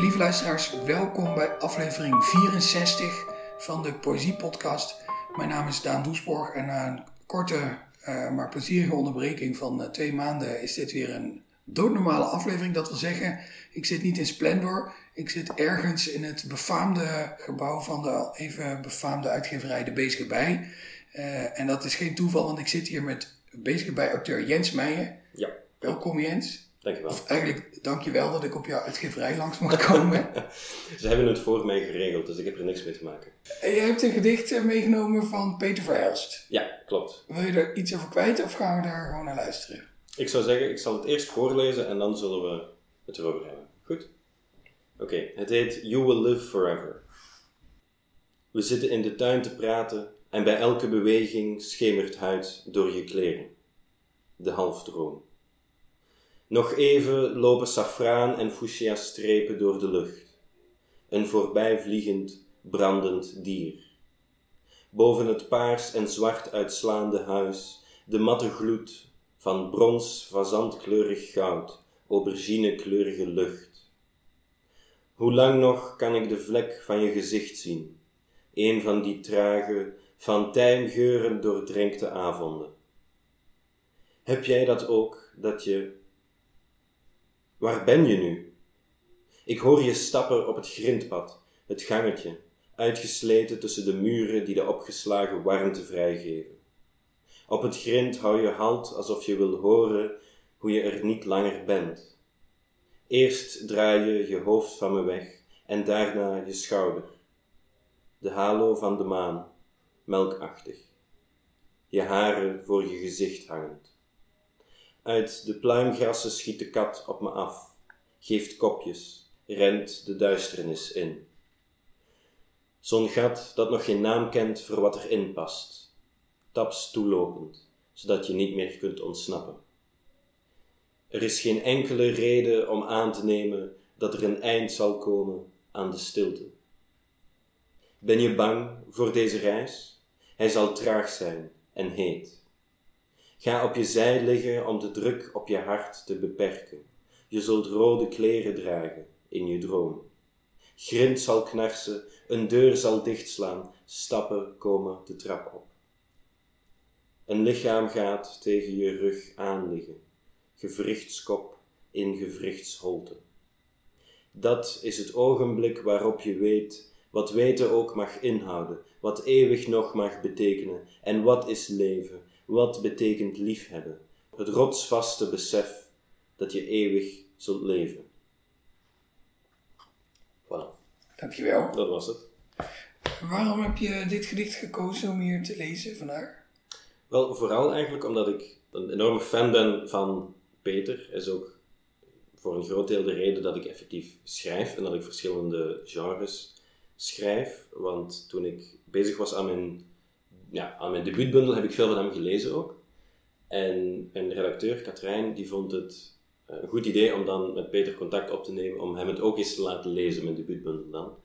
Lieve luisteraars, welkom bij aflevering 64 van de Poëzie Podcast. Mijn naam is Daan Doesborg en na een korte, uh, maar plezierige onderbreking van uh, twee maanden is dit weer een doodnormale aflevering. Dat wil zeggen, ik zit niet in Splendor, ik zit ergens in het befaamde gebouw van de al even befaamde uitgeverij De Bezige Bij. Uh, en dat is geen toeval, want ik zit hier met Bezige Bij-auteur Jens Meijer. Ja. Welkom Jens. Dankjewel. Of eigenlijk dankjewel dat ik op jouw uitgeverij langs mocht komen. Ze hebben het voor mij geregeld, dus ik heb er niks mee te maken. En je hebt een gedicht meegenomen van Peter Verhelst. Ja, klopt. Wil je er iets over kwijt of gaan we daar gewoon naar luisteren? Ik zou zeggen, ik zal het eerst voorlezen en dan zullen we het erover hebben. Goed? Oké, het heet You Will Live Forever. We zitten in de tuin te praten en bij elke beweging schemert huid door je kleren. De halfdroom. Nog even lopen safraan en fuchsia strepen door de lucht. Een voorbijvliegend, brandend dier. Boven het paars en zwart uitslaande huis, de matte gloed van brons, fazantkleurig goud, auberginekleurige lucht. Hoe lang nog kan ik de vlek van je gezicht zien, een van die trage, van tijmgeuren doordrenkte avonden? Heb jij dat ook, dat je Waar ben je nu? Ik hoor je stappen op het grindpad, het gangetje, uitgesleten tussen de muren die de opgeslagen warmte vrijgeven. Op het grind hou je halt alsof je wil horen hoe je er niet langer bent. Eerst draai je je hoofd van me weg en daarna je schouder. De halo van de maan, melkachtig. Je haren voor je gezicht hangend. Uit de pluimgrassen schiet de kat op me af, geeft kopjes, rent de duisternis in. Zo'n gat dat nog geen naam kent voor wat erin past, taps toelopend, zodat je niet meer kunt ontsnappen. Er is geen enkele reden om aan te nemen dat er een eind zal komen aan de stilte. Ben je bang voor deze reis? Hij zal traag zijn en heet. Ga op je zij liggen om de druk op je hart te beperken. Je zult rode kleren dragen in je droom. Grind zal knarsen, een deur zal dichtslaan, stappen komen de trap op. Een lichaam gaat tegen je rug aanliggen, gewrichtskop in gewrichtsholte. Dat is het ogenblik waarop je weet wat weten ook mag inhouden, wat eeuwig nog mag betekenen en wat is leven, wat betekent liefhebben? Het rotsvaste besef dat je eeuwig zult leven. Voilà. Dankjewel. Dat was het. Waarom heb je dit gedicht gekozen om hier te lezen vandaag? Wel, vooral eigenlijk omdat ik een enorme fan ben van Peter. Is ook voor een groot deel de reden dat ik effectief schrijf en dat ik verschillende genres schrijf. Want toen ik bezig was aan mijn ja, aan mijn debuutbundel heb ik veel van hem gelezen ook. En mijn redacteur, Katrijn, die vond het eh, een goed idee om dan met Peter contact op te nemen, om hem het ook eens te laten lezen, mijn debuutbundel dan.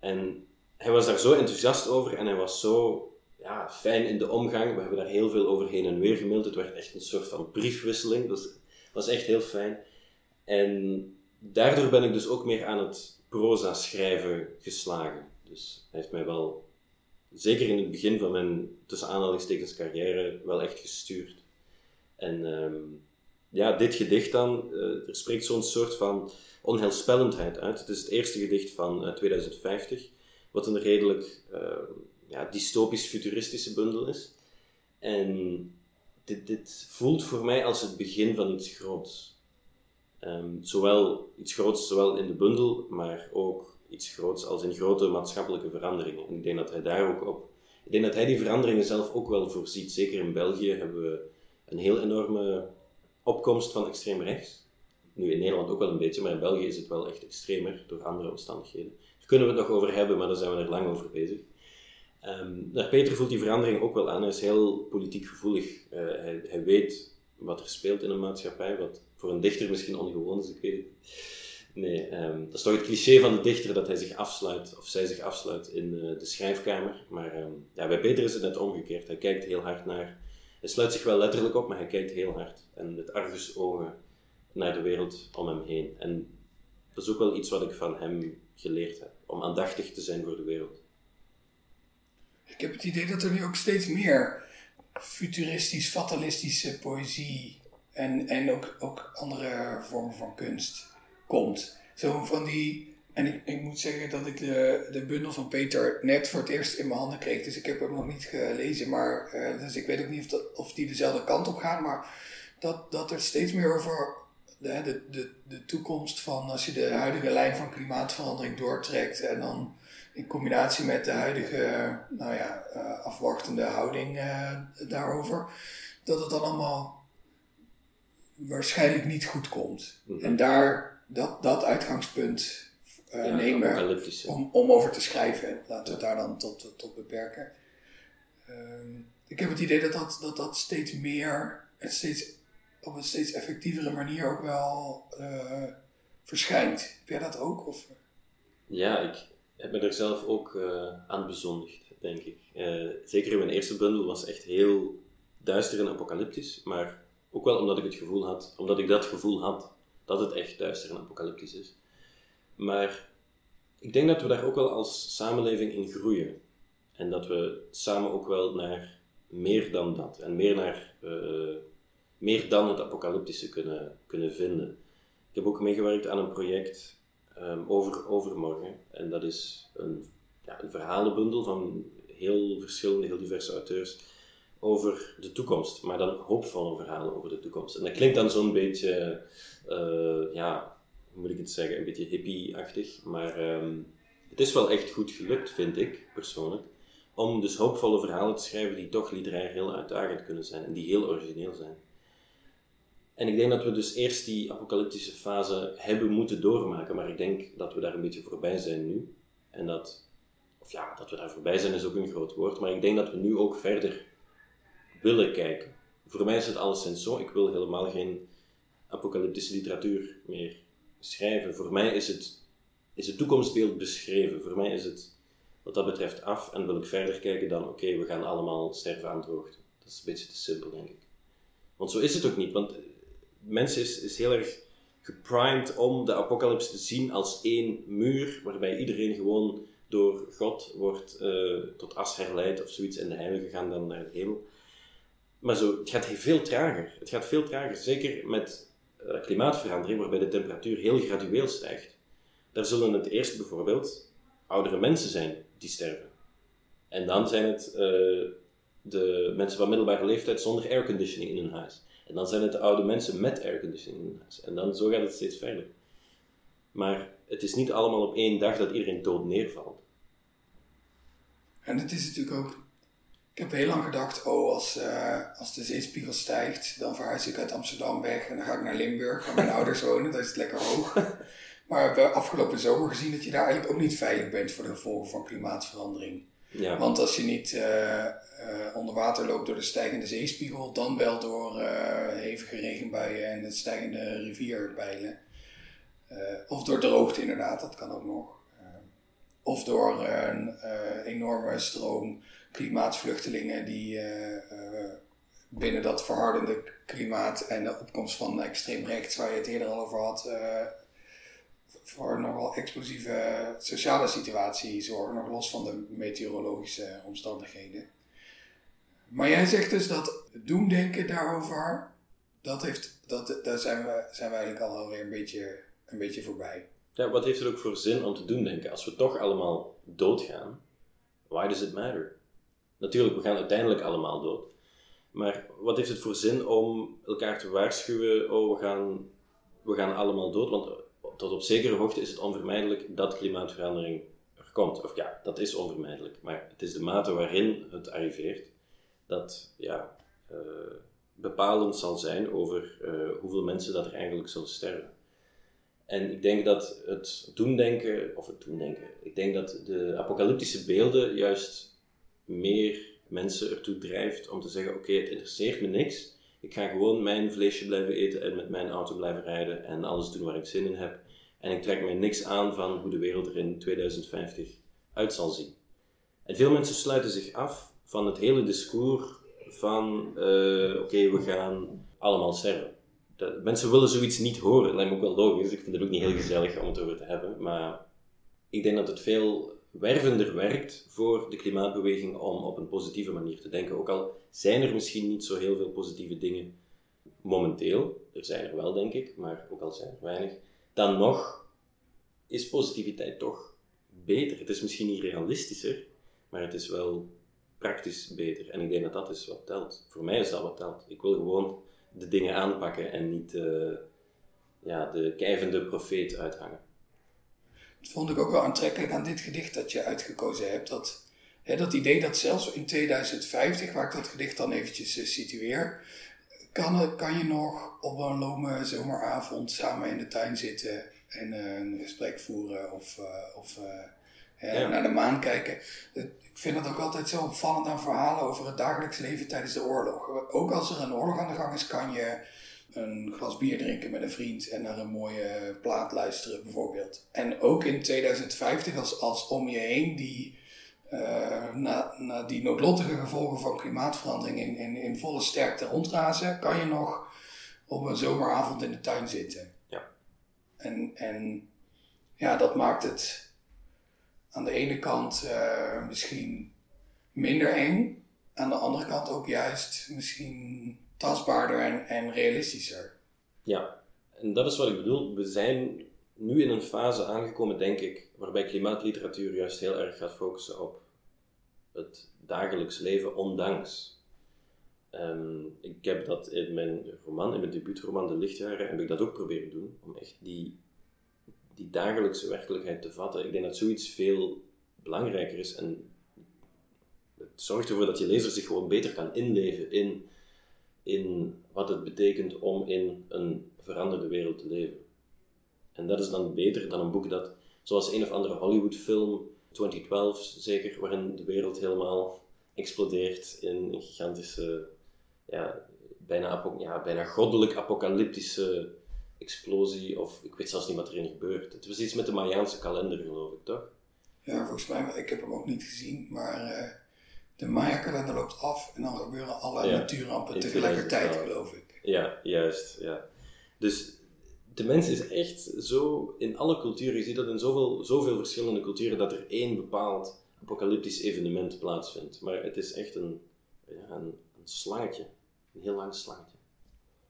En hij was daar zo enthousiast over en hij was zo ja, fijn in de omgang. We hebben daar heel veel over heen en weer gemaild. Het werd echt een soort van briefwisseling. Het was echt heel fijn. En daardoor ben ik dus ook meer aan het proza schrijven geslagen. Dus hij heeft mij wel zeker in het begin van mijn tussen aanhalingstekens carrière wel echt gestuurd. En ehm, ja, dit gedicht dan, uh, er spreekt zo'n soort van onheilspellendheid uit. Het is het eerste gedicht van 2050, eh, wat een redelijk uh, ja, dystopisch-futuristische bundel is. En dit, dit voelt voor mij als het begin van iets groots. Um, zowel iets groots, zowel in de bundel, maar ook iets groots als in grote maatschappelijke veranderingen. En ik denk dat hij daar ook op. Ik denk dat hij die veranderingen zelf ook wel voorziet. Zeker in België hebben we een heel enorme opkomst van extreem rechts. Nu in Nederland ook wel een beetje, maar in België is het wel echt extremer door andere omstandigheden. Daar kunnen we het nog over hebben, maar daar zijn we er lang over bezig. Um, Peter voelt die verandering ook wel aan. Hij is heel politiek gevoelig. Uh, hij, hij, weet wat er speelt in een maatschappij, wat voor een dichter misschien ongewoon is, ik weet het. Nee, um, dat is toch het cliché van de dichter dat hij zich afsluit, of zij zich afsluit in uh, de schrijfkamer. Maar um, ja, bij Peter is het net omgekeerd. Hij kijkt heel hard naar. Hij sluit zich wel letterlijk op, maar hij kijkt heel hard en met argusogen naar de wereld om hem heen. En Dat is ook wel iets wat ik van hem geleerd heb, om aandachtig te zijn voor de wereld. Ik heb het idee dat er nu ook steeds meer futuristisch, fatalistische poëzie en, en ook, ook andere vormen van kunst komt. Zo van die. En ik, ik moet zeggen dat ik de, de bundel van Peter net voor het eerst in mijn handen kreeg. Dus ik heb hem nog niet gelezen. Maar, uh, dus ik weet ook niet of, dat, of die dezelfde kant op gaan. Maar dat, dat er steeds meer over de, de, de, de toekomst van als je de huidige lijn van klimaatverandering doortrekt. En dan in combinatie met de huidige nou ja, uh, afwachtende houding uh, daarover. Dat het dan allemaal waarschijnlijk niet goed komt. Mm -hmm. En daar dat, dat uitgangspunt uh, ja, nemen om, om over te schrijven. Laten we het daar dan tot, tot beperken. Uh, ik heb het idee dat dat, dat, dat steeds meer en steeds, op een steeds effectievere manier ook wel uh, verschijnt. Heb jij dat ook? Of? Ja, ik heb me er zelf ook uh, aan bezondigd, denk ik. zeker in mijn eerste bundel was echt heel duister en apocalyptisch, maar ook wel omdat ik het gevoel had, omdat ik dat gevoel had dat het echt duister en apocalyptisch is. Maar ik denk dat we daar ook wel als samenleving in groeien. En dat we samen ook wel naar meer dan dat en meer naar uh, meer dan het apocalyptische kunnen, kunnen vinden. Ik heb ook meegewerkt aan een project um, over overmorgen. En dat is een, ja, een verhalenbundel van heel verschillende, heel diverse auteurs over de toekomst, maar dan hoopvolle verhalen over de toekomst. En dat klinkt dan zo'n beetje, uh, ja, hoe moet ik het zeggen, een beetje hippie-achtig, maar um, het is wel echt goed gelukt, vind ik persoonlijk, om dus hoopvolle verhalen te schrijven die toch literair heel uitdagend kunnen zijn en die heel origineel zijn. En ik denk dat we dus eerst die apocalyptische fase hebben moeten doormaken, maar ik denk dat we daar een beetje voorbij zijn nu. En dat, of ja, dat we daar voorbij zijn is ook een groot woord, maar ik denk dat we nu ook verder willen kijken. Voor mij is het alleszins zo, ik wil helemaal geen apocalyptische literatuur meer schrijven. Voor mij is het, is het toekomstbeeld beschreven. Voor mij is het wat dat betreft af en wil ik verder kijken dan, oké, we gaan allemaal sterven aan droogte. Dat is een beetje te simpel, denk ik. Want zo is het ook niet, want mensen is, is heel erg geprimed om de apocalyps te zien als één muur, waarbij iedereen gewoon door God wordt uh, tot as herleid of zoiets en de heiligen gaan dan naar de hemel. Maar zo, het gaat veel trager. Het gaat veel trager, zeker met uh, klimaatverandering, waarbij de temperatuur heel gradueel stijgt. Daar zullen het eerst bijvoorbeeld oudere mensen zijn die sterven. En dan zijn het uh, de mensen van middelbare leeftijd zonder airconditioning in hun huis. En dan zijn het de oude mensen met airconditioning in hun huis. En dan zo gaat het steeds verder. Maar het is niet allemaal op één dag dat iedereen dood neervalt. En het is natuurlijk ook ik heb heel lang gedacht, oh, als, uh, als de zeespiegel stijgt, dan verhuis ik uit Amsterdam weg en dan ga ik naar Limburg, waar mijn ouders wonen, daar is het lekker hoog. Maar we hebben afgelopen zomer gezien dat je daar eigenlijk ook niet veilig bent voor de gevolgen van klimaatverandering. Ja. Want als je niet uh, uh, onder water loopt door de stijgende zeespiegel, dan wel door hevige regenbuien en de stijgende rivierbijlen. of door droogte inderdaad, dat kan ook nog. of door een enorme stroom klimaatvluchtelingen die uh, uh, binnen dat verhardende klimaat en de opkomst van extreem rechts, waar je het eerder al over had, uh, voor nogal explosieve sociale situatie zorgen, nog los van de meteorologische omstandigheden. Maar jij zegt dus dat doemdenken daarover, dat heeft, dat, daar zijn we, zijn we eigenlijk al alweer een beetje, een beetje voorbij. Ja, wat heeft het ook voor zin om te doen denken? Als we toch allemaal doodgaan, why does it matter? Natuurlijk, we gaan uiteindelijk allemaal dood. Maar wat heeft het voor zin om elkaar te waarschuwen, oh, we gaan, we gaan allemaal dood? Want tot op zekere hoogte is het onvermijdelijk dat klimaatverandering er komt. Of ja, dat is onvermijdelijk. Maar het is de mate waarin het arriveert dat ja, uh, bepalend zal zijn over uh, hoeveel mensen dat er eigenlijk zullen sterven. En ik denk dat het doemdenken, of het doemdenken, ik denk dat de apocalyptische beelden juist meer mensen ertoe drijft om te zeggen: Oké, het interesseert me niks. Ik ga gewoon mijn vleesje blijven eten en met mijn auto blijven rijden en alles doen waar ik zin in heb. En ik trek mij niks aan van hoe de wereld er in 2050 uit zal zien. En veel mensen sluiten zich af van het hele discours van: uh, Oké, we gaan allemaal sterven. mensen willen zoiets niet horen. Dat lijkt me ook wel logisch. Ik vind het ook niet heel gezellig om het over te hebben. Maar ik denk dat het veel wervender werkt voor de klimaatbeweging om op een positieve manier te denken. Ook al zijn er misschien niet zo heel veel positieve dingen momenteel, er zijn er wel denk ik, maar ook al zijn er weinig, dan nog is positiviteit toch beter. Het is misschien niet realistischer, maar het is wel praktisch beter. En ik denk dat dat is wat telt. Voor mij is dat wat telt. Ik wil gewoon de dingen aanpakken en niet uh, ja, de kijvende profeet uithangen. Dat vond ik ook wel aantrekkelijk aan dit gedicht dat je uitgekozen hebt. Dat, hè, dat idee dat zelfs in 2050, waar ik dat gedicht dan eventjes uh, situeer, kan, kan je nog op een lome zomeravond samen in de tuin zitten en uh, een gesprek voeren of, of ja. naar de maan kijken. Ik vind het ook altijd zo opvallend aan verhalen over het dagelijks leven tijdens de oorlog. Ook als er een oorlog aan de gang is, kan je een glas bier drinken met een vriend en naar een mooie plaat luisteren, bijvoorbeeld. En ook in 2050, als, als om je heen die, uh, na, na, die noodlottige gevolgen van klimaatverandering in, in, in volle sterkte rondrazen, kan je nog op een zomeravond in de tuin zitten. Ja. En, en ja, dat maakt het aan de ene kant uh, misschien minder eng, aan de andere kant ook juist misschien tastbaarder en, en realistischer. Ja, en dat is wat ik bedoel. We zijn nu in een fase aangekomen, denk ik, waarbij klimaatliteratuur juist heel erg gaat focussen op het dagelijks leven, ondanks. Um, ik heb dat in mijn roman, in mijn debuutroman De Lichtjaren, heb ik dat ook proberen doen, om echt die die dagelijkse werkelijkheid te vatten. Ik denk dat zoiets veel belangrijker is en het zorgt ervoor dat je lezer zich gewoon beter kan inleven in, in wat het betekent om in een veranderde wereld te leven. En dat is dan beter dan een boek dat, zoals een of andere Hollywoodfilm, 2012 zeker, waarin de wereld helemaal explodeert in gigantische, ja, bijna, ja, bijna goddelijk apocalyptische explosie, of ik weet zelfs niet wat erin gebeurt. Het was iets met de Mayaanse kalender, geloof ik, toch? Ja, volgens mij, ik heb hem ook niet gezien, maar uh, de Maya-kalender loopt af en dan gebeuren alle ja, natuurrampen tegelijkertijd, geloof ik. Ja, juist, ja. Dus de mens is echt zo, in alle culturen, je ziet dat in zoveel, zoveel verschillende culturen, dat er één bepaald apocalyptisch evenement plaatsvindt. Maar het is echt een, ja, een, een slangetje, een heel lang slangetje.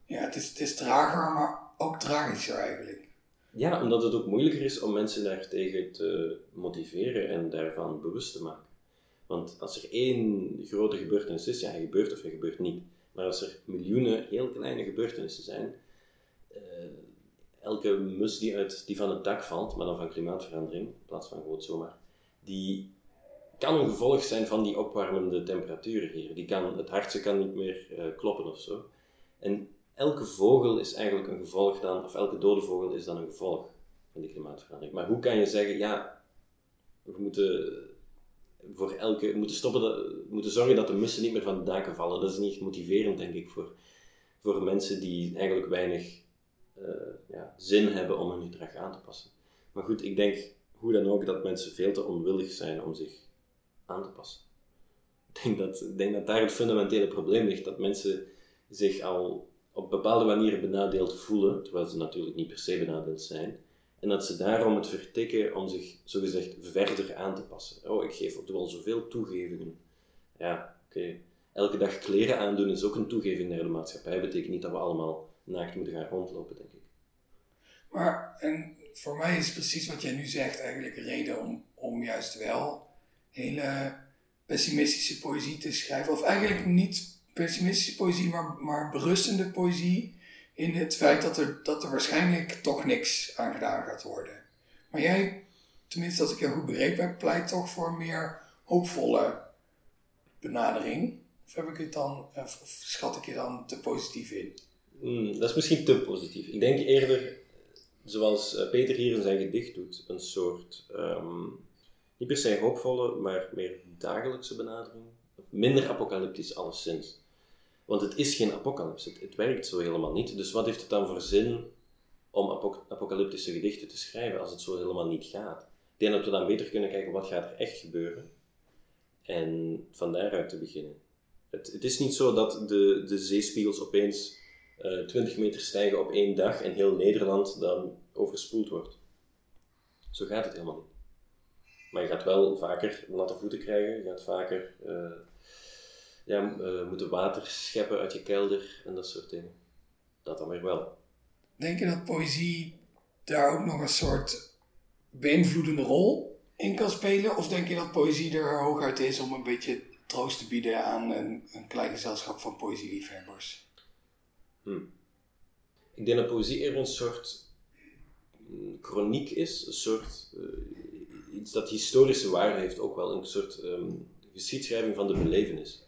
Ja, het is, het is trager, maar ook tragischer eigenlijk. Ja, omdat het ook moeilijker is om mensen daartegen te motiveren en daarvan bewust te maken. Want als er één grote gebeurtenis is, ja, hij gebeurt of hij gebeurt niet. Maar als er miljoenen heel kleine gebeurtenissen zijn, uh, elke mus die, uit, die van het dak valt, maar dan van klimaatverandering, in plaats van gewoon zomaar, die kan een gevolg zijn van die opwarmende temperaturen hier. Die kan, het hartje kan niet meer uh, kloppen of zo. En elke vogel is eigenlijk een gevolg dan, of elke dode vogel is dan een gevolg van die klimaatverandering. Maar hoe kan je zeggen, ja, we moeten voor elke, moeten stoppen, moeten zorgen dat de mussen niet meer van de daken vallen. Dat is niet motiverend, denk ik, voor, voor mensen die eigenlijk weinig uh, ja, zin hebben om hun gedrag aan te passen. Maar goed, ik denk hoe dan ook dat mensen veel te onwillig zijn om zich aan te passen. Ik denk dat, ik denk dat daar het fundamentele probleem ligt, dat mensen zich al op bepaalde manieren benadeeld voelen, terwijl ze natuurlijk niet per se benadeeld zijn. En dat ze daarom het vertikken om zich zogezegd verder aan te passen. Oh, ik geef wel zoveel toegevingen. Ja, oké. Elke dag kleren aandoen is ook een toegeving naar de maatschappij. Betekent niet dat we allemaal naakt moeten gaan rondlopen, denk ik. Maar en voor mij is precies wat jij nu zegt eigenlijk een reden om, om juist wel hele pessimistische poëzie te schrijven. Of eigenlijk niet pessimistische poëzie, maar, maar berustende poëzie. In het feit dat er, dat er waarschijnlijk toch niks aan gedaan gaat worden. Maar jij, tenminste als ik jou goed begrepen heb, pleit toch voor meer hoopvolle benadering. Of heb ik het dan, of, schat ik je dan te positief in? Hmm, dat is misschien te positief. Ik denk eerder, zoals eh, Peter hier in zijn gedicht doet, een soort, um, niet per se hoopvolle, maar meer dagelijkse benadering. Minder apocalyptisch alleszins. Want het is geen apocalyps, het, werkt zo helemaal niet. Dus wat heeft het dan voor zin om apocalyptische gedichten te schrijven als het zo helemaal niet gaat? Ik denk dat we dan beter kunnen kijken wat gaat er echt gebeuren en van daaruit te beginnen. Het, het is niet zo dat de, de zeespiegels opeens eh 20 meter stijgen op één dag en heel Nederland dan overspoeld wordt. Zo gaat het helemaal niet. Maar je gaat wel vaker natte voeten krijgen, je gaat vaker eh, ja, eh, moeten water scheppen uit je kelder en dat soort dingen. Dat dan weer wel. Denk je dat poëzie daar ook nog een soort beïnvloedende rol in kan spelen? Of denk je dat poëzie er hooguit is om een beetje troost te bieden aan een, een klein gezelschap van poëzieliefhebbers? Ik denk dat poëzie eerder een soort mm, chroniek is, een soort eh, iets dat historische waarde heeft, ook wel een soort ehm, geschiedschrijving van de belevenis.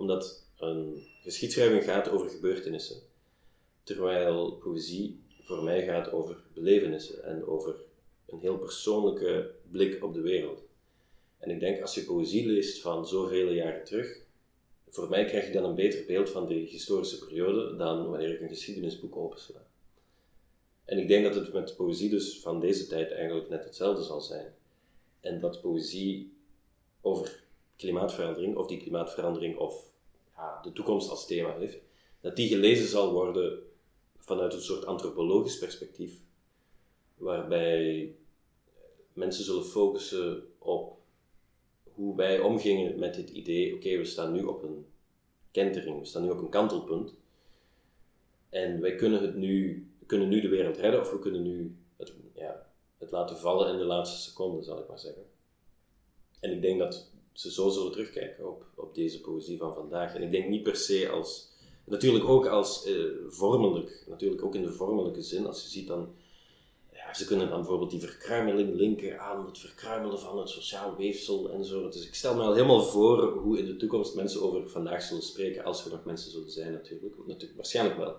Omdat een geschiedschrijving gaat over gebeurtenissen, terwijl poëzie voor mij gaat over belevenissen en over een heel persoonlijke blik op de wereld. En ik denk als je poëzie leest van zoveel jaren terug, voor mij krijg je dan een beter beeld van die historische periode dan wanneer ik een geschiedenisboek opensla. En ik denk dat het met poëzie dus van deze tijd eigenlijk net hetzelfde zal zijn. En dat poëzie over klimaatverandering, of die klimaatverandering of de toekomst als thema heeft, dat die gelezen zal worden vanuit een soort antropologisch perspectief, waarbij mensen zullen focussen op hoe wij omgingen met dit idee, oké, we staan nu op een kentering, we staan nu op een kantelpunt. En wij kunnen het nu, kunnen nu de wereld redden, of we kunnen nu het, ja, het laten vallen in de laatste seconde, zal ik maar zeggen. En ik denk dat ze zo zullen terugkijken op, op deze poëzie van vandaag. En ik denk niet per se als, natuurlijk ook als eh, vormelijk, natuurlijk ook in de vormelijke zin, als je ziet dan ja, ze kunnen dan bijvoorbeeld die verkruimeling linken aan het verkruimelen van het sociaal weefsel en zo. Dus ik stel me al helemaal voor hoe in de toekomst mensen over vandaag zullen spreken, als er nog mensen zullen zijn natuurlijk. natuurlijk waarschijnlijk wel.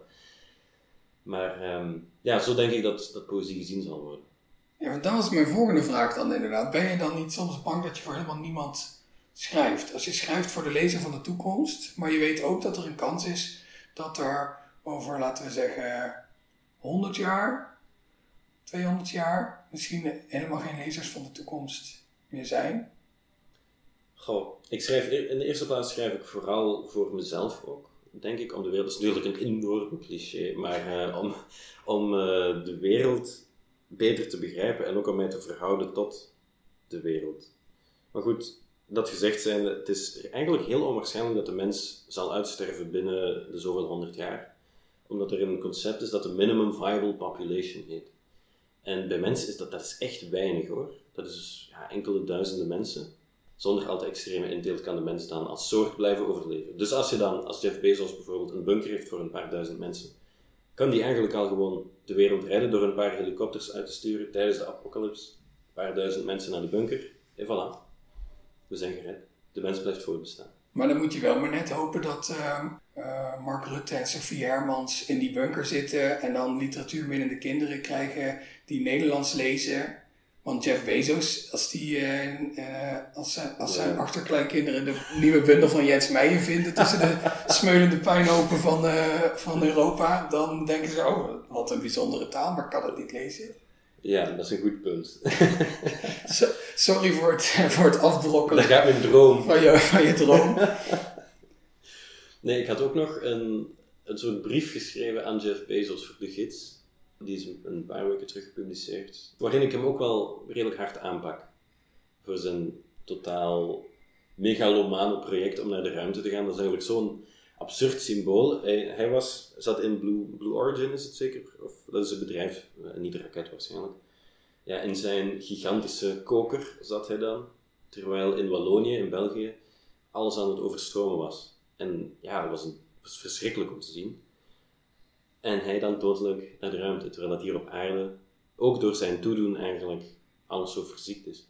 Maar ehm, ja, zo denk ik dat, dat poëzie gezien zal worden. Ja, want dat was mijn volgende vraag dan inderdaad. Ben je dan niet soms bang dat je voor helemaal niemand schrijft? Als je schrijft voor de lezer van de toekomst, maar je weet ook dat er een kans is dat er over, laten we zeggen, 100 jaar 200 jaar misschien helemaal geen lezers van de toekomst meer zijn? Goh, ik schrijf, in de eerste plaats schrijf ik vooral voor mezelf ook, denk ik, om de wereld. Dat is natuurlijk een enorm cliché, maar uh, om, om uh, de wereld beter te begrijpen en ook om mij te verhouden tot de wereld. Maar goed, dat gezegd zijn, het is eigenlijk heel onwaarschijnlijk dat de mens zal uitsterven binnen de zoveel honderd jaar. Omdat er een concept is dat de minimum viable population heet. En bij mensen is dat, dat is echt weinig hoor. Dat is dus ja, enkele duizenden mensen. Zonder al te extreme inteelt kan de mens dan als soort blijven overleven. Dus als je dan, als Jeff Bezos bijvoorbeeld, een bunker heeft voor een paar duizend mensen, kan die eigenlijk al gewoon de wereld redden door een paar helikopters uit te sturen tijdens de apocalypse. Een paar duizend mensen naar de bunker. En voilà. We zijn gered. De mens blijft voortbestaan. Maar dan moet je wel maar net hopen dat uh, uh, Mark Rutte en Sophie Hermans in die bunker zitten en dan literatuurminnende kinderen krijgen die Nederlands lezen. Want Jeff Bezos, als, die, uh, als, zijn, als zijn achterkleinkinderen de nieuwe bundel van Jens Meijer vinden tussen de smeulende puinhopen van, van Europa, dan denken ze, oh, wat een bijzondere taal, maar ik kan het niet lezen. Ja, dat is een goed punt. so, sorry voor het, voor het afbrokkelen. Dat gaat mijn droom. Van je, van je droom. nee, ik had ook nog een, een soort brief geschreven aan Jeff Bezos voor de gids. Die is een paar weken terug gepubliceerd. Waarin ik hem ook wel redelijk hard aanpak. Voor zijn totaal megalomane project om naar de ruimte te gaan. Dat is eigenlijk zo'n absurd symbool. Hij, hij, was, zat in Blue, Blue Origin, is het zeker? Of, dat is het bedrijf, niet de raket waarschijnlijk. Ja, in zijn gigantische koker zat hij dan. Terwijl in Wallonië, in België, alles aan het overstromen was. En ja, dat was, een, was verschrikkelijk om te zien. En hij dan dodelijk naar de ruimte, terwijl dat hier op aarde, ook door zijn toedoen eigenlijk, alles zo verziekt is.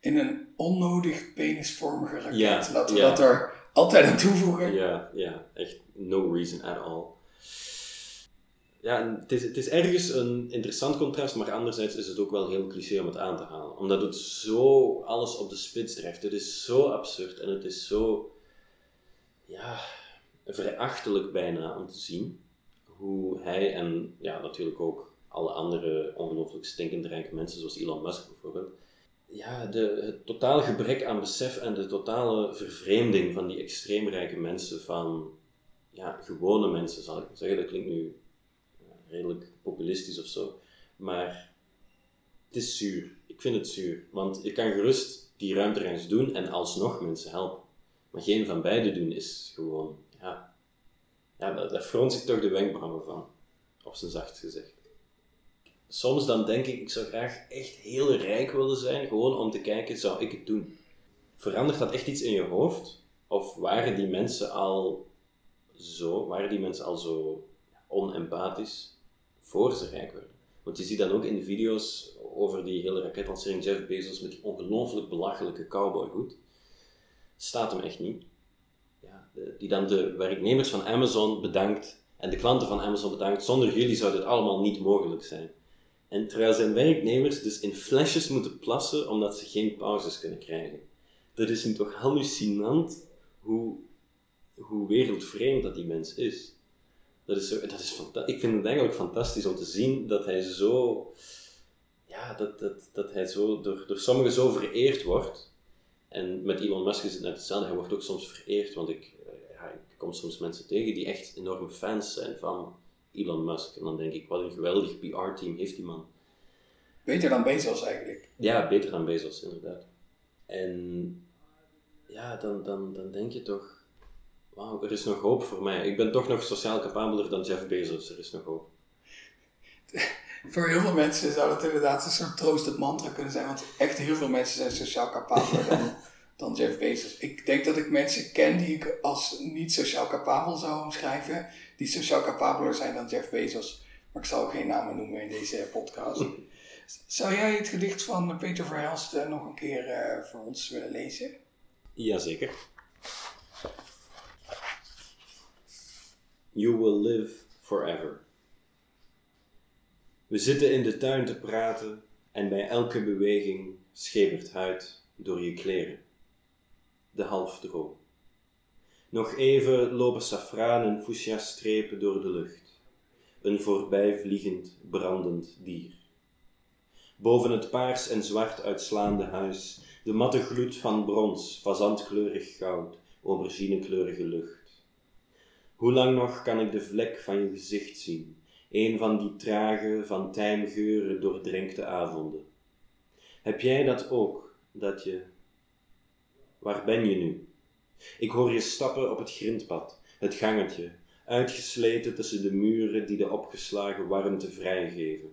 In een onnodig penisvormige raket. Ja, Laten we ja. dat er altijd aan toevoegen. Ja, ja, echt no reason at all. Ja, het is, het is ergens een interessant contrast, maar anderzijds is het ook wel heel cliché om het aan te halen. Omdat het zo alles op de spits drijft. Het is zo absurd en het is zo, ja, verachtelijk bijna om te zien hoe hij en ja, natuurlijk ook alle andere ongelooflijk stinkend rijke mensen, zoals Elon Musk bijvoorbeeld, ja, de, het totaal gebrek aan besef en de totale vervreemding van die extreem rijke mensen van ja, gewone mensen, zal ik zeggen. Dat klinkt nu redelijk populistisch of zo. Maar het is zuur. Ik vind het zuur. Want je kan gerust die ruimtereis doen en alsnog mensen helpen. Maar geen van beide doen is gewoon, ja, ja daar, daar frons ik toch de wenkbrauwen van. Op zijn zacht gezegd. Soms dan denk ik, ik zou graag echt heel rijk willen zijn, gewoon om te kijken, zou ik het doen? Verandert dat echt iets in je hoofd? Of waren die mensen al zo, waren die mensen al zo onempathisch voor ze rijk werden? Want je ziet dan ook in de video's over die hele raketlancering Jeff Bezos met die ongelooflijk belachelijke cowboyhoed. Staat hem echt niet. Ja, die dan de werknemers van Amazon bedankt en de klanten van Amazon bedankt. Zonder jullie zou dit allemaal niet mogelijk zijn. En terwijl zijn werknemers dus in flesjes moeten plassen omdat ze geen pauzes kunnen krijgen. Dat is toch hallucinant hoe, hoe wereldvreemd dat die mens is. Dat is, zo, dat is ik vind het eigenlijk fantastisch om te zien dat hij zo, ja, dat, dat, dat hij zo door, door sommigen zo vereerd wordt. En met Elon Musk is het net hetzelfde. Hij wordt ook soms vereerd, want ik, ja, ik kom soms mensen tegen die echt enorme fans zijn van Elon Musk. En dan denk ik, wat een geweldig PR-team heeft die man. Beter dan Bezos eigenlijk. Ja, beter dan Bezos, inderdaad. En ja, dan, dan, dan denk je toch, wauw, er is nog hoop voor mij. Ik ben toch nog sociaal capabeler dan Jeff Bezos, er is nog hoop. voor heel veel mensen zou dat inderdaad een soort troostend mantra kunnen zijn, want echt heel veel mensen zijn sociaal capabeler dan, dan Jeff Bezos. Ik denk dat ik mensen ken die ik als niet sociaal capabel zou omschrijven, die sociaal capabeler zijn dan Jeff Bezos. Maar ik zal geen namen noemen in deze podcast. Zou jij het gedicht van Peter Verhelst uh, nog een keer uh, voor ons willen lezen? Jazeker. You will live forever. We zitten in de tuin te praten en bij elke beweging schepert huid door je kleren. De halfdroom. Nog even lopen safraan en fuchsia strepen door de lucht. Een voorbijvliegend, brandend dier. Boven het paars en zwart uitslaande huis, de matte gloed van brons, fazantkleurig goud, auberginekleurige lucht. Hoe lang nog kan ik de vlek van je gezicht zien, een van die trage, van tijmgeuren doordrenkte avonden? Heb jij dat ook, dat je... Waar ben je nu? Ik hoor je stappen op het grindpad, het gangetje, uitgesleten tussen de muren die de opgeslagen warmte vrijgeven.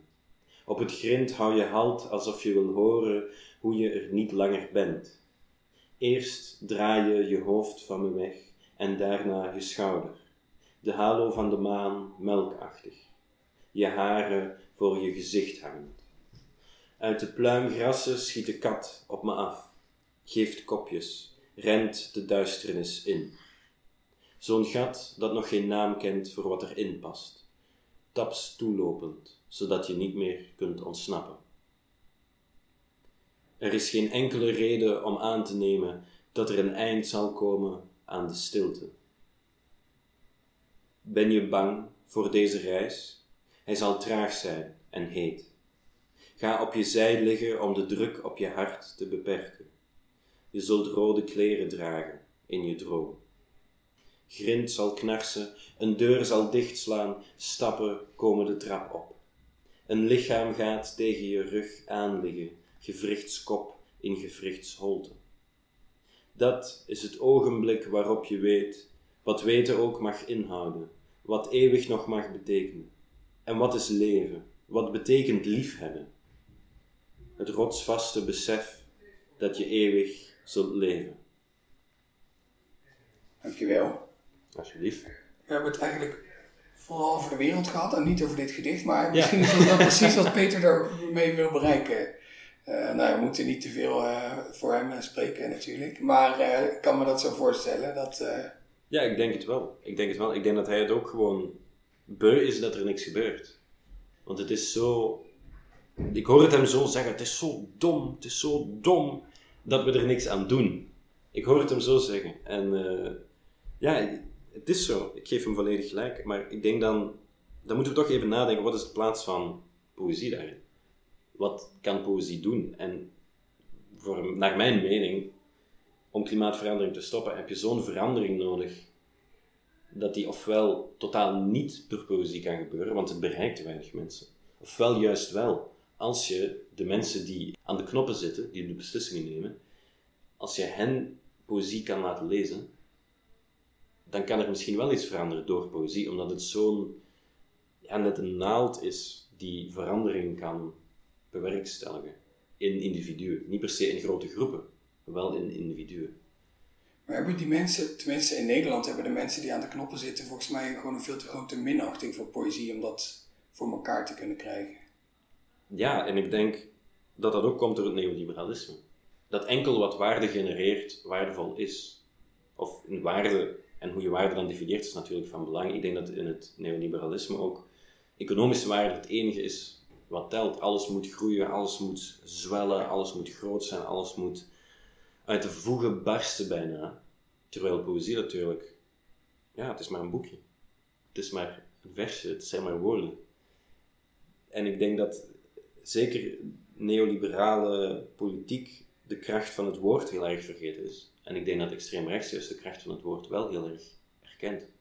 Op het grind hou je halt alsof je wil horen hoe je er niet langer bent. Eerst draai je je hoofd van me weg en daarna je schouder. De halo van de maan melkachtig. Je haren voor je gezicht hangend. Uit de pluimgrassen schiet de kat op me af, geeft kopjes, rent de duisternis in. Zo'n gat dat nog geen naam kent voor wat erin past, taps toelopend, zodat je niet meer kunt ontsnappen. Er is geen enkele reden om aan te nemen dat er een eind zal komen aan de stilte. Ben je bang voor deze reis? Hij zal traag zijn en heet. Ga op je zij liggen om de druk op je hart te beperken. Je zult rode kleren dragen in je droom. Grind zal knarsen, een deur zal dichtslaan, stappen komen de trap op. Een lichaam gaat tegen je rug aanliggen, gewrichtskop in gewrichtsholte. Dat is het ogenblik waarop je weet wat weten ook mag inhouden, wat eeuwig nog mag betekenen. En wat is leven? Wat betekent liefhebben? Het rotsvaste besef dat je eeuwig zult leven. Dankjewel. Alsjeblieft. We hebben het eigenlijk vooral over de wereld gehad en niet over dit gedicht, maar misschien is dat wel precies wat Peter daarmee wil bereiken. Uh, nou, we moeten niet te veel uh, voor hem spreken natuurlijk, maar uh, ik kan me dat zo voorstellen. Dat, Ja, ik denk het wel. Ik denk het wel. Ik denk dat hij het ook gewoon beu is dat er niks gebeurt. Want het is zo... Ik hoor het hem zo zeggen, het is zo dom, het is zo dom dat we er niks aan doen. Ik hoor het hem zo zeggen. En ja, het is zo. Ik geef hem volledig gelijk. Maar ik denk dan, dan moeten we toch even nadenken, wat is de plaats van poëzie daarin? Wat kan poëzie doen? En voor, naar mijn mening, om klimaatverandering te stoppen, heb je zo'n verandering nodig dat die ofwel totaal niet door poëzie kan gebeuren, want het bereikt weinig mensen, ofwel juist wel, als je de mensen die aan de knoppen zitten, die de beslissingen nemen, als je hen poëzie kan laten lezen, dan kan er misschien wel iets veranderen door poëzie, omdat het zo'n, ja, net een naald is die verandering kan bewerkstelligen in individuen. Niet per se in grote groepen, maar wel in individuen. Maar hebben die mensen, tenminste in Nederland, hebben de mensen die aan de knoppen zitten volgens mij gewoon een veel te grote minachting voor poëzie om dat voor elkaar te kunnen krijgen? Ja, en ik denk dat dat ook komt door het neoliberalisme. Dat enkel wat waarde genereert, waardevol is. Of een waarde, en hoe je waarde dan definieert, is natuurlijk van belang. Ik denk dat in het neoliberalisme ook economische waarde het enige is wat telt. Alles moet groeien, alles moet zwellen, alles moet groot zijn, alles moet uit de voegen barsten bijna. Terwijl poëzie natuurlijk, ja, het is maar een boekje. Het is maar een versje, het zijn maar woorden. En ik denk dat zeker neoliberale politiek de kracht van het woord heel erg vergeten is. En ik denk dat extreem rechts juist de kracht van het woord wel heel erg erkent.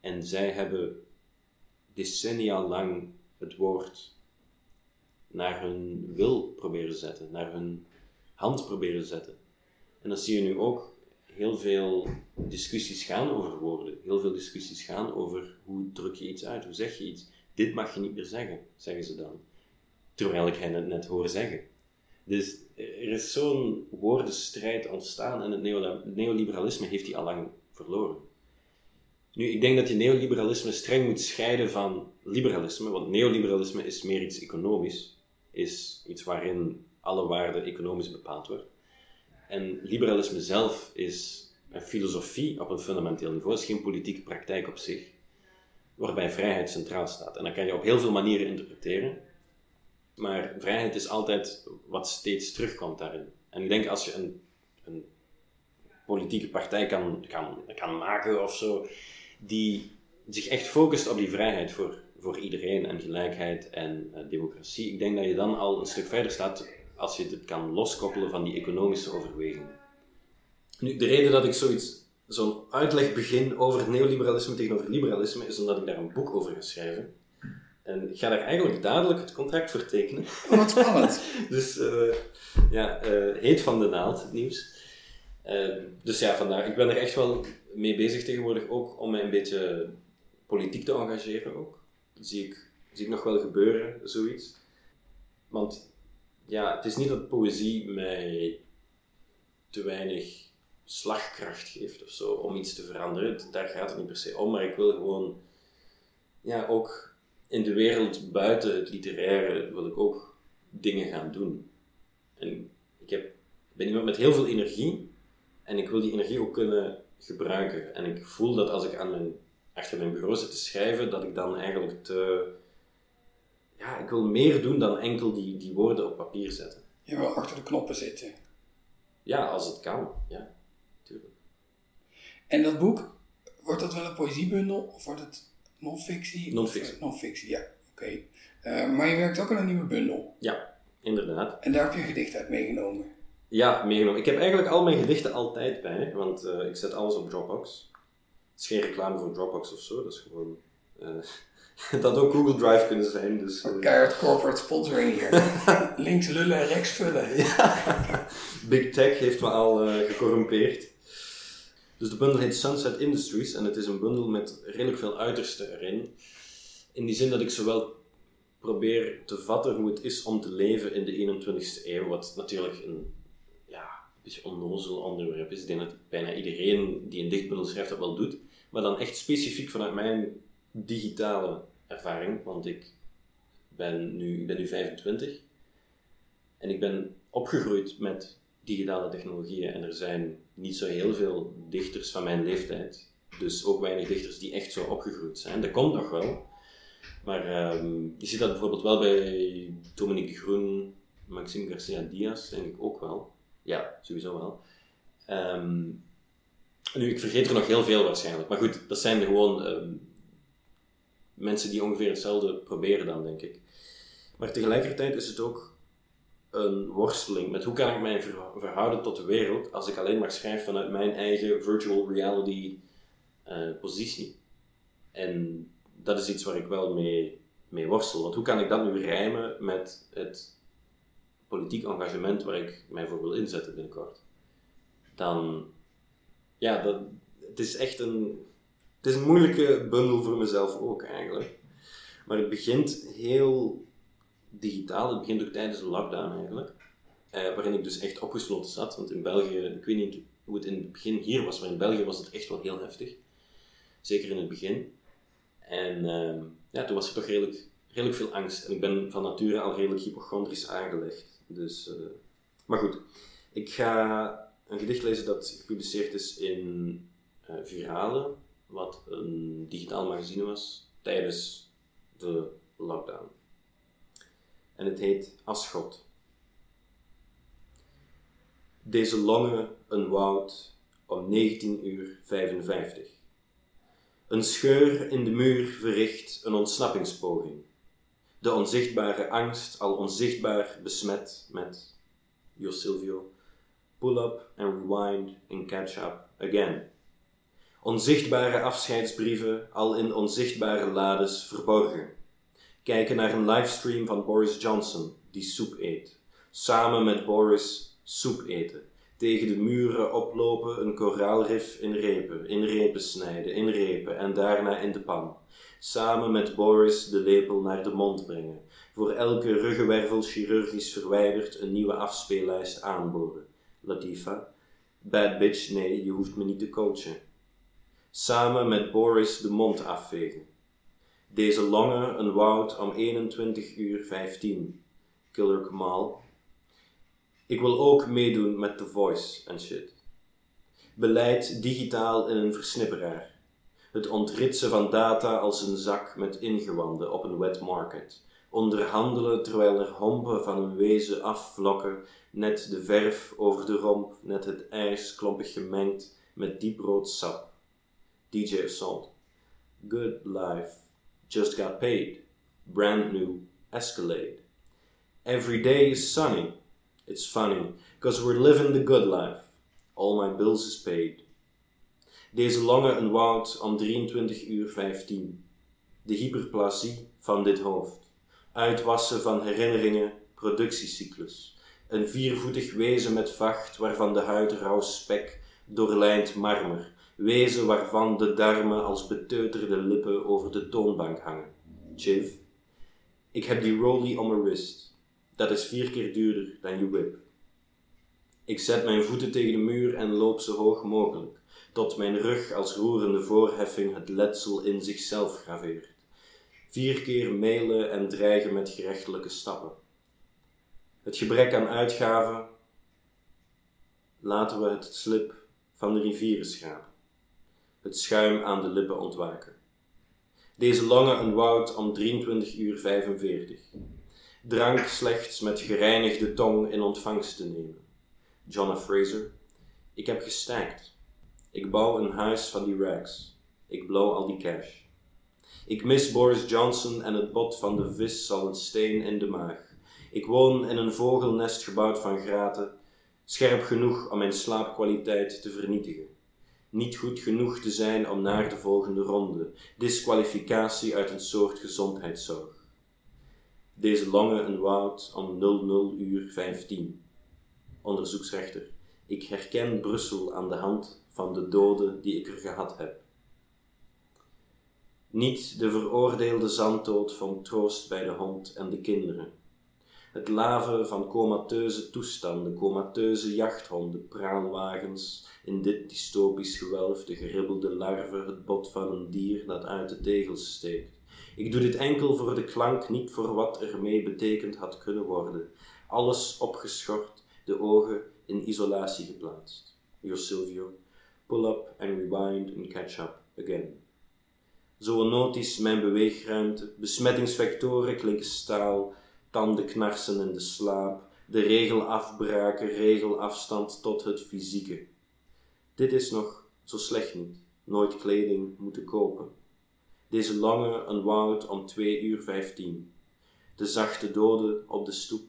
En zij hebben decennia lang het woord naar hun wil proberen zetten, naar hun hand proberen zetten. En dan zie je nu ook heel veel discussies gaan over woorden. Heel veel discussies gaan over hoe druk je iets uit, hoe zeg je iets. Dit mag je niet meer zeggen, zeggen ze dan. Terwijl ik hen het net hoor zeggen. Dus er is zo'n woordenstrijd ontstaan en het neoliberalisme heeft die al lang verloren. Nu, ik denk dat je neoliberalisme streng moet scheiden van liberalisme, want neoliberalisme is meer iets economisch, is iets waarin alle waarde economisch bepaald wordt. En liberalisme zelf is een filosofie op een fundamenteel niveau, is geen politieke praktijk op zich, waarbij vrijheid centraal staat. En dat kan je op heel veel manieren interpreteren, maar vrijheid is altijd wat steeds terugkomt daarin. En ik denk als je een, een politieke partij kan, kan, kan maken of zo, die zich echt focust op die vrijheid voor, voor iedereen en gelijkheid en uh, democratie, ik denk dat je dan al een stuk verder staat als je het kan loskoppelen van die economische overwegingen. Nu, de reden dat ik zoiets, zo'n uitleg begin over het neoliberalisme tegenover liberalisme, is omdat ik daar een boek over ga schrijven. En ik ga daar eigenlijk dadelijk het contract voor tekenen. Oh, wat spannend. dus uh, ja, uh, heet van de naald, het nieuws. Uh, dus ja, vandaar. Ik ben er echt wel mee bezig tegenwoordig ook om mij een beetje politiek te engageren ook. Dat zie ik, zie ik nog wel gebeuren, zoiets. Want ja, het is niet dat poëzie mij te weinig slagkracht geeft of zo om iets te veranderen. Daar gaat het niet per se om, maar ik wil gewoon ja, ook in de wereld buiten het literaire wil ik ook dingen gaan doen. En ik heb, ben iemand met heel veel energie en ik wil die energie ook kunnen gebruiken. En ik voel dat als ik aan mijn, achter mijn bureau zit te schrijven, dat ik dan eigenlijk te ja, ik wil meer doen dan enkel die, die woorden op papier zetten. Je wil achter de knoppen zitten. Ja, als het kan. Ja, tuurlijk. En dat boek, wordt dat wel een poëziebundel of wordt het non-fictie? Non-fictie. Eh, non-fictie, ja. Oké. Uh, maar je werkt ook aan een nieuwe bundel. Ja, inderdaad. En daar heb je een gedicht uit meegenomen. Ja, meegenomen. Ik heb eigenlijk al mijn gedichten altijd bij, want uh, ik zet alles op Dropbox. Het is geen reclame voor Dropbox of zo, dat is gewoon... dat ook Google Drive kunnen zijn. Dus. Keihard corporate sponsoring hier. Links lullen en rechts vullen. Big Tech heeft me al gecorrumpeerd. Dus de bundel heet Sunset Industries en het is een bundel met redelijk veel uitersten erin. In die zin dat ik zowel probeer te vatten hoe het is om te leven in de 21ste eeuw, wat natuurlijk een, ja, beetje onnozel onderwerp is. Ik denk dat bijna iedereen die een dichtbundel schrijft dat wel doet. Maar dan echt specifiek vanuit mijn digitale ervaring, want ik ben nu, ik ben nu 25 en ik ben opgegroeid met digitale technologieën en er zijn niet zo heel veel dichters van mijn leeftijd, dus ook weinig dichters die echt zo opgegroeid zijn. Dat komt nog wel, maar um, je ziet dat bijvoorbeeld wel bij Dominique Groen, Maxime Garcia Diaz, denk ik ook wel. Ja, sowieso wel. Um, nu, ik vergeet er nog heel veel waarschijnlijk, maar goed, dat zijn gewoon um, mensen die ongeveer hetzelfde proberen dan, denk ik. Maar tegelijkertijd is het ook een worsteling met hoe kan ik mij verhouden tot de wereld als ik alleen maar schrijf vanuit mijn eigen virtual reality eh, positie. En dat is iets waar ik wel mee, mee worstel. Want hoe kan ik dat nu rijmen met het politiek engagement waar ik mij voor wil inzetten binnenkort? Dan, ja, dat, het is echt een, het is een moeilijke bundel voor mezelf ook eigenlijk. Maar het begint heel digitaal, het begint ook tijdens de lockdown eigenlijk. Eh, waarin ik dus echt opgesloten zat. Want in België, ik weet niet hoe het in het begin hier was, maar in België was het echt wel heel heftig. Zeker in het begin. En ehm, ja, toen was er toch redelijk, redelijk veel angst. En ik ben van nature al redelijk hypochondrisch aangelegd. Dus, uh, maar goed, ik ga een gedicht lezen dat gepubliceerd is in uh, Virale, wat een digitaal magazine was tijdens de lockdown. En het heet Aschot. Deze lange een woud om 19 uur 55. Een scheur in de muur verricht een ontsnappingspoging. De onzichtbare angst, al onzichtbaar besmet met, Jos Silvio, pull up and rewind and catch up again. Onzichtbare afscheidsbrieven, al in onzichtbare lades verborgen. Kijken naar een livestream van Boris Johnson, die soep eet. Samen met Boris soep eten tegen de muren oplopen, een koraalrif in repen, in repen snijden, in repen en daarna in de pan. Samen met Boris de lepel naar de mond brengen. Voor elke ruggenwervel chirurgisch verwijderd een nieuwe afspeellijst aanboren. Latifa. Bad bitch, nee, je hoeft me niet te coachen. Samen met Boris de mond afvegen. Deze lange een woud om 21 uur 15. Killer ik wil ook meedoen met The Voice en shit. Beleid digitaal in een versnipperaar. Het ontritsen van data als een zak met ingewanden op een wet market. Onderhandelen terwijl er hompen van een wezen afvlokken, net de verf over de romp, net het ijs klompig gemengd met dieprood sap. DJ Assault. Good life. Just got paid. Brand new Escalade. Every day is sunny. It's funny, because we're living the good life. All my bills is paid. Deze lange een woud om 23 uur 15. De hyperplasie van dit hoofd. Uitwassen van herinneringen, productiecyclus. Een viervoetig wezen met vacht waarvan de huid rauw spek doorlijnt marmer. Wezen waarvan de darmen als beteuterde lippen over de toonbank hangen. Chiv. Ik heb die rollie om mijn wrist. Dat is vier keer duurder dan je whip. Ik zet mijn voeten tegen de muur en loop zo hoog mogelijk, tot mijn rug als roerende voorheffing het letsel in zichzelf graveert. Vier keer mailen en dreigen met gerechtelijke stappen. Het gebrek aan uitgaven, laten we het slip van de rivieren schrapen. Het schuim aan de lippen ontwaken. Deze lange een woud om 23 uur 45 drank slechts met gereinigde tong in ontvangst te nemen. John. Fraser, ik heb gestaakt. Ik bouw een huis van die rags. Ik blow al die cash. Ik mis Boris Johnson en het bot van de vis zal een steen in de maag. Ik woon in een vogelnest gebouwd van graten, scherp genoeg om mijn slaapkwaliteit te vernietigen. Niet goed genoeg te zijn om naar de volgende ronde, disqualificatie uit een soort gezondheidszorg. Deze lange een woud om 00 uur 15. Onderzoeksrechter, ik herken Brussel aan de hand van de doden die ik er gehad heb. Niet de veroordeelde zanddood van troost bij de hond en de kinderen. Het laven van comateuze toestanden, comateuze jachthonden, praalwagens, in dit dystopisch gewelf de geribbelde larve, het bot van een dier dat uit de tegels steekt ik doe dit enkel voor de klank, niet voor wat ermee betekend had kunnen worden. Alles opgeschort, de ogen in isolatie geplaatst. Your Silvio, pull up and rewind and catch up again. Zoonotisch mijn beweegruimte, besmettingsvectoren klinken staal, tanden knarsen in de slaap, de regel afbraken, regelafstand tot het fysieke. Dit is nog zo slecht niet, nooit kleding moeten kopen. Deze lange een woud om twee uur vijftien. De zachte doden op de stoep,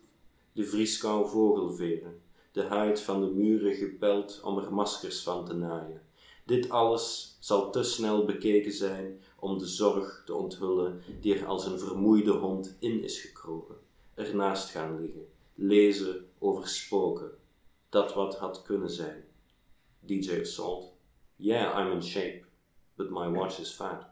de vrieskou vogelveren, de huid van de muren gepeld om er maskers van te naaien, Dit alles zal te snel bekeken zijn om de zorg te onthullen die er als een vermoeide hond in is gekropen. Ernaast gaan liggen, lezen over spoken, dat wat had kunnen zijn. DJ Assault. Yeah, I'm in shape, but my watch is fat.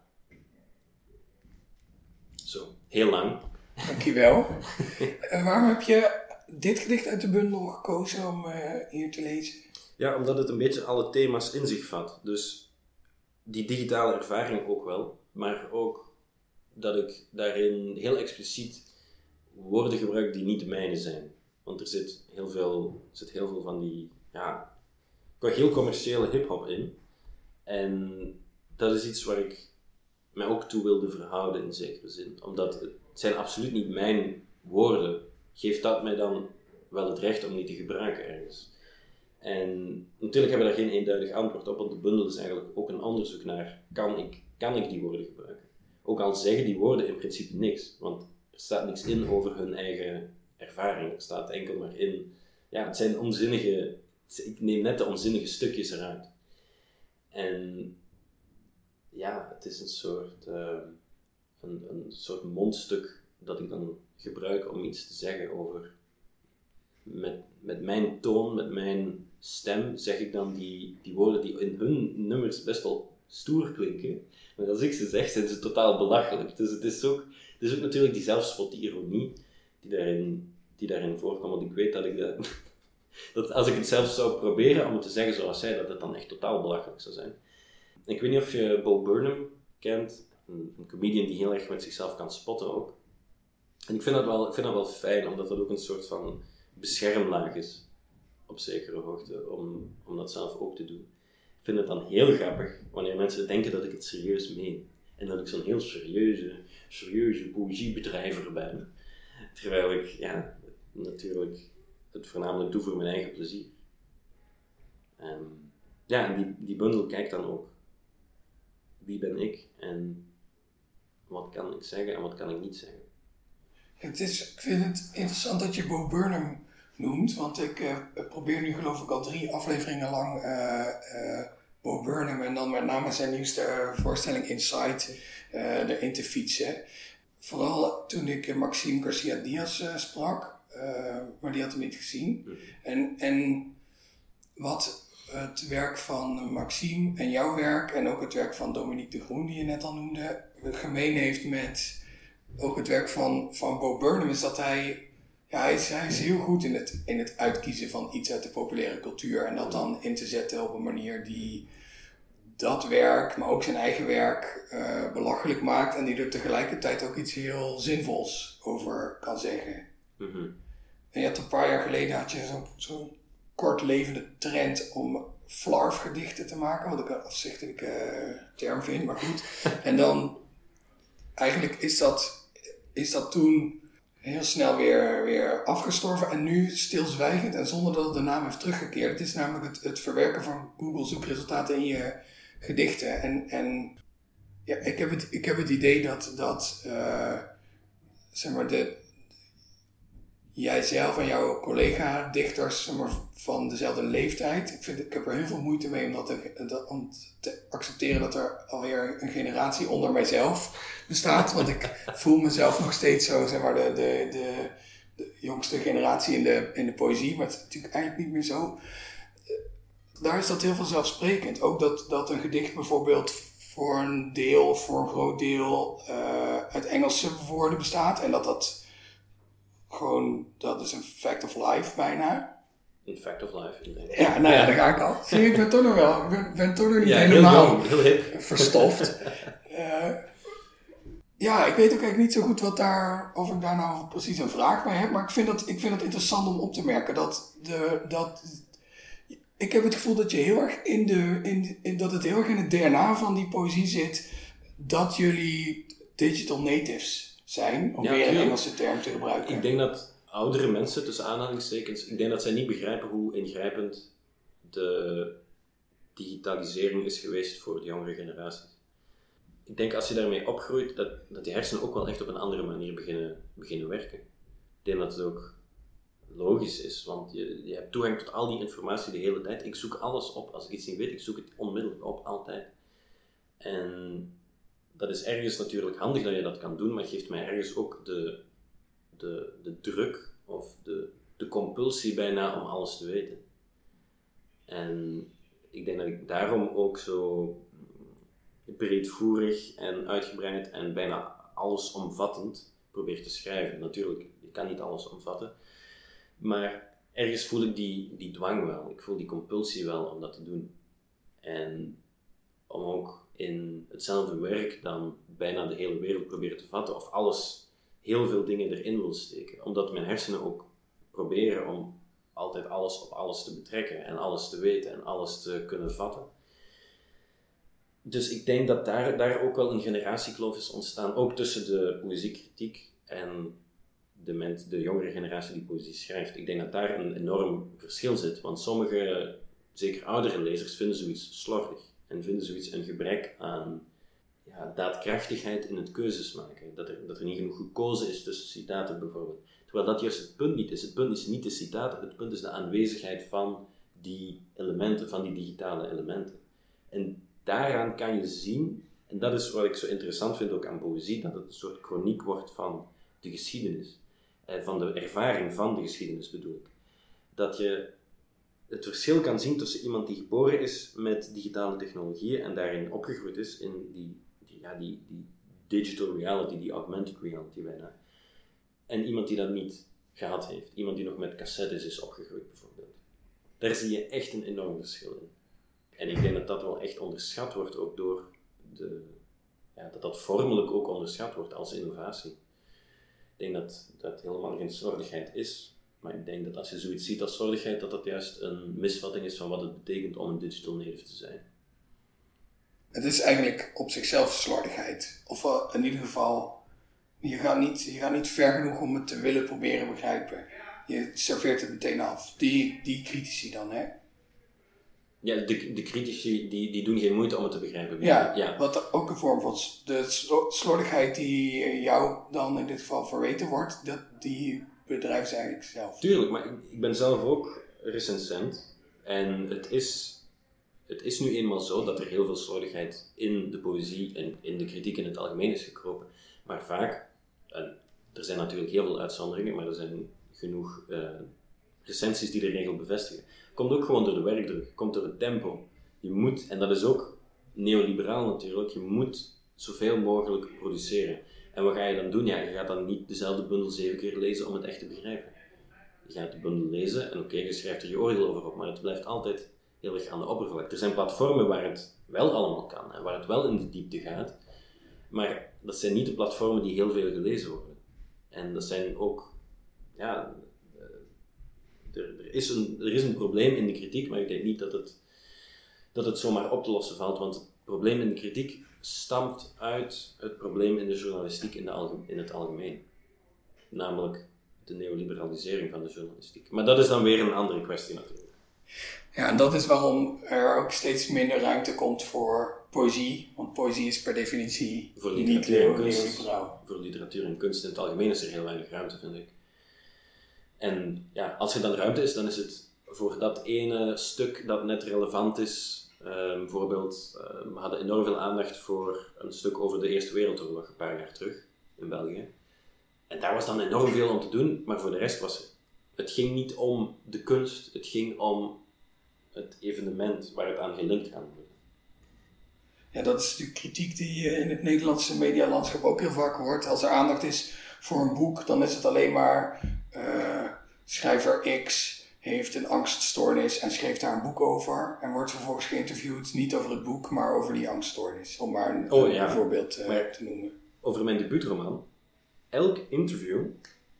Zo, heel lang. Dankjewel. En waarom heb je dit gedicht uit de bundel gekozen om eh, hier te lezen? Ja, omdat het een beetje alle thema's in zich vat. Dus die digitale ervaring ook wel, maar ook dat ik daarin heel expliciet woorden gebruik die niet de mijne zijn. Want er zit heel veel, zit heel veel van die, ja, heel commerciële hip-hop in. En dat is iets waar ik mij ook toe wilde verhouden in zekere zin. Omdat het zijn absoluut niet mijn woorden. Geeft dat mij dan wel het recht om die te gebruiken ergens? En natuurlijk hebben we daar geen eenduidig antwoord op, want de bundel is eigenlijk ook een onderzoek naar, kan ik, kan ik die woorden gebruiken? Ook al zeggen die woorden in principe niks, want staat niks in over hun eigen ervaring. Er staat enkel maar in, ja, het zijn onzinnige, ik neem net de onzinnige stukjes eruit. En ja, het is een soort, uh, een, een soort mondstuk dat ik dan gebruik om iets te zeggen over. Met, met mijn toon, met mijn stem, zeg ik dan die, die woorden die in hun nummers best wel stoer klinken. Maar als ik ze zeg, zijn ze totaal belachelijk. Dus het is ook, is ook natuurlijk die zelfspot, die ironie, die daarin, die daarin voorkomt. Want ik weet dat ik dat, dat als ik het zelf zou proberen om het te zeggen zoals zij, dat het dan echt totaal belachelijk zou zijn. Ik weet niet of je Bo Burnham kent, een, een comedian die heel erg met zichzelf kan spotten ook. En ik vind dat wel, ik vind dat wel fijn, omdat dat ook een soort van beschermlaag is, op zekere hoogte, om, om dat zelf ook te doen. Ik vind het dan heel grappig wanneer mensen denken dat ik het serieus meen. En dat ik zo'n heel serieuze, serieuze poëziebedrijver ben. Terwijl ik, ja, natuurlijk het voornamelijk doe voor mijn eigen plezier. En ja, en die, die bundel kijkt dan ook. Wie ben ik en wat kan ik zeggen en wat kan ik niet zeggen. Het is, ik vind het interessant dat je Bo Burnham noemt, want ik uh, probeer nu geloof ik al drie afleveringen lang uh, Bo Burnham en dan met name zijn nieuwste voorstelling Inside erin te fietsen. Vooral toen ik Maxime Garcia Diaz sprak, maar die had hem niet gezien. Mm. En, en wat het werk van Maxime en jouw werk en ook het werk van Dominique de Groen, die je net al noemde, gemeen heeft met ook het werk van, van Bo Burnham, is dat hij, ja, hij is, hij is heel goed in het, in het uitkiezen van iets uit de populaire cultuur en dat dan in te zetten op een manier die dat werk, maar ook zijn eigen werk, uh, belachelijk maakt en die er tegelijkertijd ook iets heel zinvols over kan zeggen. Mm En je had een paar jaar geleden had je zo'n zo kortlevende trend om flarf-gedichten te maken, wat ik een afzichtelijke uh, term vind, maar goed. en dan, eigenlijk is dat, is dat toen heel snel weer, weer afgestorven en nu stilzwijgend en zonder dat het de naam heeft teruggekeerd. Het is namelijk het, het verwerken van Google zoekresultaten in je gedichten. En, en ja, ik, heb het, ik heb het idee dat, dat uh, zeg maar, de, jij zelf en jouw collega-dichters van dezelfde leeftijd. Ik, vind, ik heb er heel veel moeite mee om, dat te, te accepteren dat er alweer een generatie onder mijzelf bestaat. Want ik voel mezelf nog steeds zo, zeg maar, de, de, de, de jongste generatie in de, in de poëzie. Maar het is natuurlijk eigenlijk niet meer zo. Daar is dat heel vanzelfsprekend. Ook dat, dat een gedicht bijvoorbeeld voor een deel, voor een groot deel, uh, uit Engelse woorden bestaat. En dat dat gewoon, dat is een fact of life bijna. Een fact of life, inderdaad. Ja, nou ja, daar ga ik al. Zie ik ben toch nog wel, ik ben, ben toch nog niet helemaal heel, heel verstoft. uh, ja, ik weet ook eigenlijk niet zo goed wat daar, of ik daar nou precies een vraag bij heb, maar ik vind dat, ik vind dat interessant om op te merken dat, de, dat ik heb het gevoel dat je heel erg in de, in, in, dat het heel erg in het DNA van die poëzie zit, dat jullie digital natives zijn, om weer een Engelse term te gebruiken. Ik denk dat oudere mensen, tussen aanhalingstekens, ik denk dat zij niet begrijpen hoe ingrijpend de digitalisering is geweest voor de jongere generaties. Ik denk als je daarmee opgroeit, dat, dat die hersenen ook wel echt op een andere manier beginnen, beginnen werken. Ik denk dat het ook logisch is, want je, je hebt toegang tot al die informatie de hele tijd. Ik zoek alles op. Als ik iets niet weet, ik zoek het onmiddellijk op, altijd. En dat is ergens natuurlijk handig dat je dat kan doen, maar geeft mij ergens ook de, de, de druk of de, de compulsie bijna om alles te weten. En ik denk dat ik daarom ook zo breedvoerig en uitgebreid en bijna allesomvattend probeer te schrijven. Natuurlijk, ik kan niet alles omvatten, maar ergens voel ik die, die dwang wel. Ik voel die compulsie wel om dat te doen. En om ook in hetzelfde werk dan bijna de hele wereld proberen te vatten of alles, heel veel dingen erin wil steken. Omdat mijn hersenen ook proberen om altijd alles op alles te betrekken en alles te weten en alles te kunnen vatten. Dus ik denk dat daar, daar ook wel een generatiekloof is ontstaan, ook tussen de poëziekritiek en de, de jongere generatie die poëzie schrijft. Ik denk dat daar een enorm verschil zit, want sommige, zeker oudere lezers, vinden zoiets slordig en vinden zoiets een gebrek aan ja, daadkrachtigheid in het keuzes maken. Dat er, dat er niet genoeg gekozen is tussen citaten bijvoorbeeld. Terwijl dat juist het punt niet is. Het punt is niet de citaten, het punt is de aanwezigheid van die elementen, van die digitale elementen. En daaraan kan je zien, en dat is wat ik zo interessant vind ook aan poëzie, dat het een soort chroniek wordt van de geschiedenis. Eh, van de ervaring van de geschiedenis bedoel ik. Dat je het verschil kan zien tussen iemand die geboren is met digitale technologieën en daarin opgegroeid is in die, die ja, die, die digital reality, die augmented reality bijna. En iemand die dat niet gehad heeft. Iemand die nog met cassettes is opgegroeid bijvoorbeeld. Daar zie je echt een enorm verschil in. En ik denk dat dat wel echt onderschat wordt ook door de... Ja, dat dat vormelijk ook onderschat wordt als innovatie. Ik denk dat dat helemaal geen slordigheid is. Maar ik denk dat als je zoiets ziet als slordigheid, dat dat juist een misvatting is van wat het betekent om een digital native te zijn. Het is eigenlijk op zichzelf slordigheid. Of in ieder geval, je gaat, niet, je gaat niet ver genoeg om het te willen proberen begrijpen. Je serveert het meteen af. Die, die critici dan, hè? Ja, de, de critici die, die doen geen moeite om het te begrijpen. Ja, ja, wat ook een vorm van de slordigheid die jou dan in dit geval verweten wordt, dat, die bedrijf eigenlijk zelf. Tuurlijk, maar ik, ik ben zelf ook recensent. En het is, het is nu eenmaal zo dat er heel veel slordigheid in de poëzie en in de kritiek in het algemeen is gekropen. Maar vaak, en er zijn natuurlijk heel veel uitzonderingen, maar er zijn genoeg uh, recensies die de regel bevestigen. Komt ook gewoon door de werkdruk, komt door het tempo. Je moet, en dat is ook neoliberaal natuurlijk, je moet zoveel mogelijk produceren. En wat ga je dan doen? Ja, je gaat dan niet dezelfde bundel zeven keer lezen om het echt te begrijpen. Je gaat de bundel lezen en oké, je schrijft er je oordeel over op, maar het blijft altijd heel erg aan de oppervlakte. Er zijn platformen waar het wel allemaal kan en waar het wel in de diepte gaat, maar dat zijn niet de platformen die heel veel gelezen worden. En dat zijn ook, ja, er, is een, er is een probleem in de kritiek, maar ik denk niet dat het, dat het zomaar op te lossen valt, want het probleem in de kritiek stamt uit het probleem in de journalistiek in, de in het algemeen. Namelijk de neoliberalisering van de journalistiek. Maar dat is dan weer een andere kwestie natuurlijk. Ja, en dat is waarom er ook steeds minder ruimte komt voor poëzie. Want poëzie is per definitie voor literatuur en kunst. Voor literatuur en kunst in het algemeen is er heel weinig ruimte, vind ik. En ja, als er dan ruimte is, dan is het voor dat ene stuk dat net relevant is Um, bijvoorbeeld, ehm, we hadden enorm veel aandacht voor een stuk over de Eerste Wereldoorlog een paar jaar terug in België. En daar was dan enorm veel om te doen, maar voor de rest was het. Ging niet om de kunst, het ging om het evenement waar het aan gelinkt kan worden. Ja, dat is de kritiek die in het Nederlandse medialandschap ook heel vaak hoort. Als er aandacht is voor een boek, dan is het alleen maar uh, schrijver X heeft een angststoornis en schreef daar een boek over. En wordt vervolgens geïnterviewd, niet over het boek, maar over die angststoornis. Om maar een, oh, voorbeeld uh, te noemen. Over mijn debuutroman. Elk interview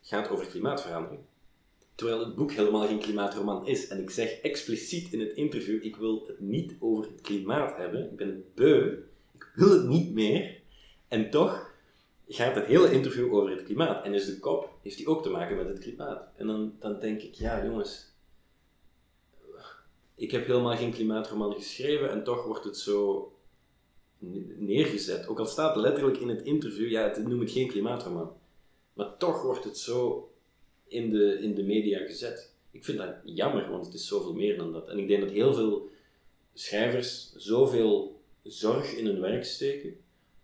gaat over klimaatverandering. Terwijl het boek helemaal geen klimaatroman is. En ik zeg expliciet in het interview, ik wil het niet over het klimaat hebben. Ik ben het beu. Ik wil het niet meer. En toch gaat het hele interview over het klimaat. En is de kop, heeft die ook te maken met het klimaat. En dan, dan denk ik, ja jongens, ik heb helemaal geen klimaatroman geschreven en toch wordt het zo neergezet. Ook al staat letterlijk in het interview, ja, het, noem het geen klimaatroman. Maar toch wordt het zo in de, in de media gezet. Ik vind dat jammer, want het is zoveel meer dan dat. En ik denk dat heel veel schrijvers zoveel zorg in hun werk steken,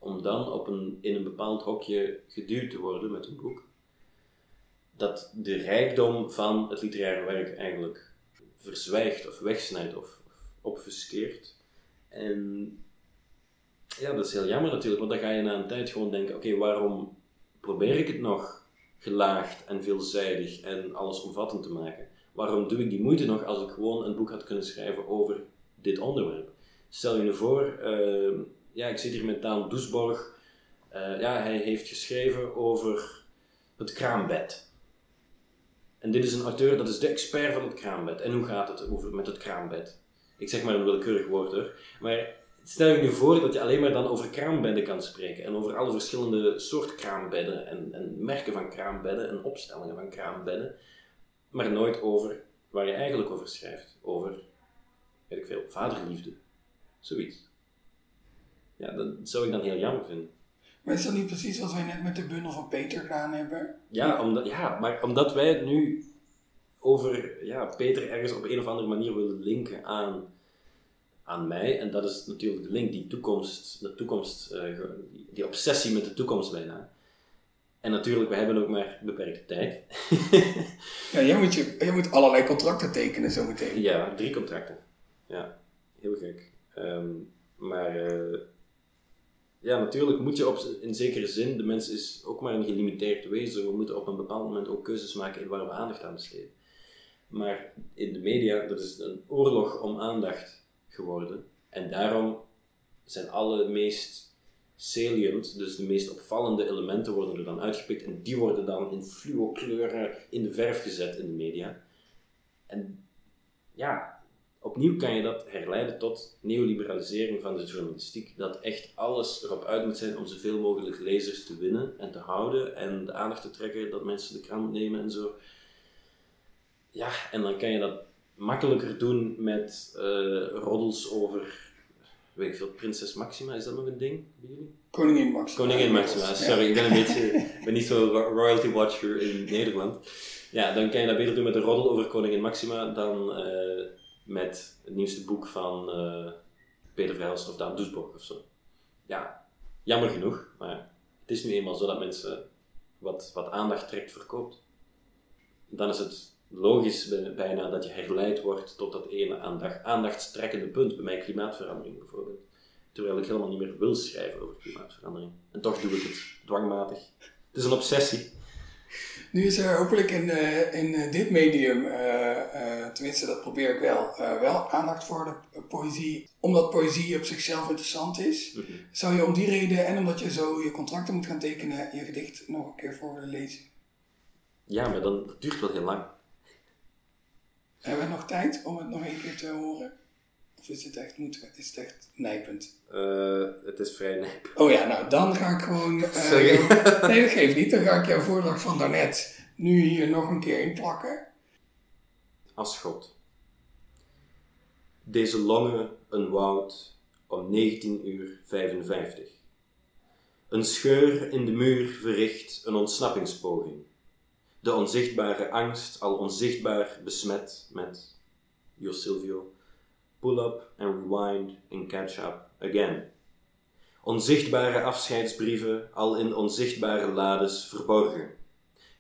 om dan op een, in een bepaald hokje geduwd te worden met een boek, dat de rijkdom van het literaire werk eigenlijk verzwijgt of wegsnijdt of, of obfuskeert. En ja, dat is heel jammer natuurlijk, want dan ga je na een tijd gewoon denken: oké, waarom probeer ik het nog gelaagd en veelzijdig en allesomvattend te maken? Waarom doe ik die moeite nog als ik gewoon een boek had kunnen schrijven over dit onderwerp? Stel je nu voor, uh, ja, ik zit hier met Daan Doesborg. Uh, ja, hij heeft geschreven over het kraambed. En dit is een auteur, dat is de expert van het kraambed. En hoe gaat het over met het kraambed? Ik zeg maar een willekeurig woord hoor. Maar stel je nu voor dat je alleen maar dan over kraambedden kan spreken. En over alle verschillende soorten kraambedden. En, en merken van kraambedden en opstellingen van kraambedden. Maar nooit over waar je eigenlijk over schrijft. Over, weet ik veel, vaderliefde. Zoiets. Ja, dat zou ik dan heel jammer vinden. Maar is dat niet precies wat wij net met de bundel van Peter gedaan hebben? Ja, omdat, ja maar omdat wij het nu over ja, Peter ergens op een of andere manier willen linken aan, aan mij. En dat is natuurlijk de link, die toekomst, de toekomst uh, die, obsessie met de toekomst bijna. En natuurlijk, we hebben ook maar beperkte tijd. ja, jij moet, je, jij moet allerlei contracten tekenen zo meteen. Ja, drie contracten. Ja, heel gek. Um, maar... Uh, ja, natuurlijk moet je op, in zekere zin, de mens is ook maar een gelimiteerd wezen. We moeten op een bepaald moment ook keuzes maken in waar we aandacht aan besteden. Maar in de media, dat is een oorlog om aandacht geworden. En daarom zijn alle meest salient, dus de meest opvallende elementen worden er dan uitgepikt. En die worden dan in fluo kleuren in de verf gezet in de media. En ja, opnieuw kan je dat herleiden tot neoliberalisering van de journalistiek. Dat echt alles erop uit moet zijn om zoveel mogelijk lezers te winnen en te houden en de aandacht te trekken dat mensen de krant nemen en zo. Ja, en dan kan je dat makkelijker doen met uh, roddels over, weet ik veel, prinses Maxima, is dat nog een ding bij jullie? Koningin Maxima. Koningin Maxima, sorry, ik ben een beetje, ben niet zo royalty watcher in Nederland. Ja, dan kan je dat beter doen met een roddel over Koningin Maxima dan... Uh, met het nieuwste boek van uh, Peter Verhelst of Daan Doesborg of zo. Ja, jammer genoeg, maar het is nu eenmaal zo dat mensen wat, wat aandacht trekt, verkoopt. Dan is het logisch bijna dat je herleid wordt tot dat ene aandacht, aandachtstrekkende punt, bij mij klimaatverandering bijvoorbeeld. Terwijl ik helemaal niet meer wil schrijven over klimaatverandering. En toch doe ik het dwangmatig. Het is een obsessie. Nu is er hopelijk in, uh, in uh, dit medium, uh, tenminste dat probeer ik wel, wel aandacht voor de poëzie. Omdat poëzie op zichzelf interessant is, -hmm. zou je om die reden en omdat je zo je contracten moet gaan tekenen, je gedicht nog een keer voor willen lezen? Ja, maar dan, duurt wel heel lang. Hebben we nog tijd om het nog een keer te horen? Of is het echt, moet, is het echt nijpend? Uh, het is vrij nijpend. Oh ja, nou dan ga ik gewoon... Uh, nee, dat geeft niet. Dan ga ik jouw voordracht van daarnet nu hier nog een keer inplakken. Als God. Deze lange een woud om 19 uur 55. Een scheur in de muur verricht een ontsnappingspoging. De onzichtbare angst, al onzichtbaar besmet met Jos Silvio pull up and rewind and catch up again. Onzichtbare afscheidsbrieven al in onzichtbare lades verborgen.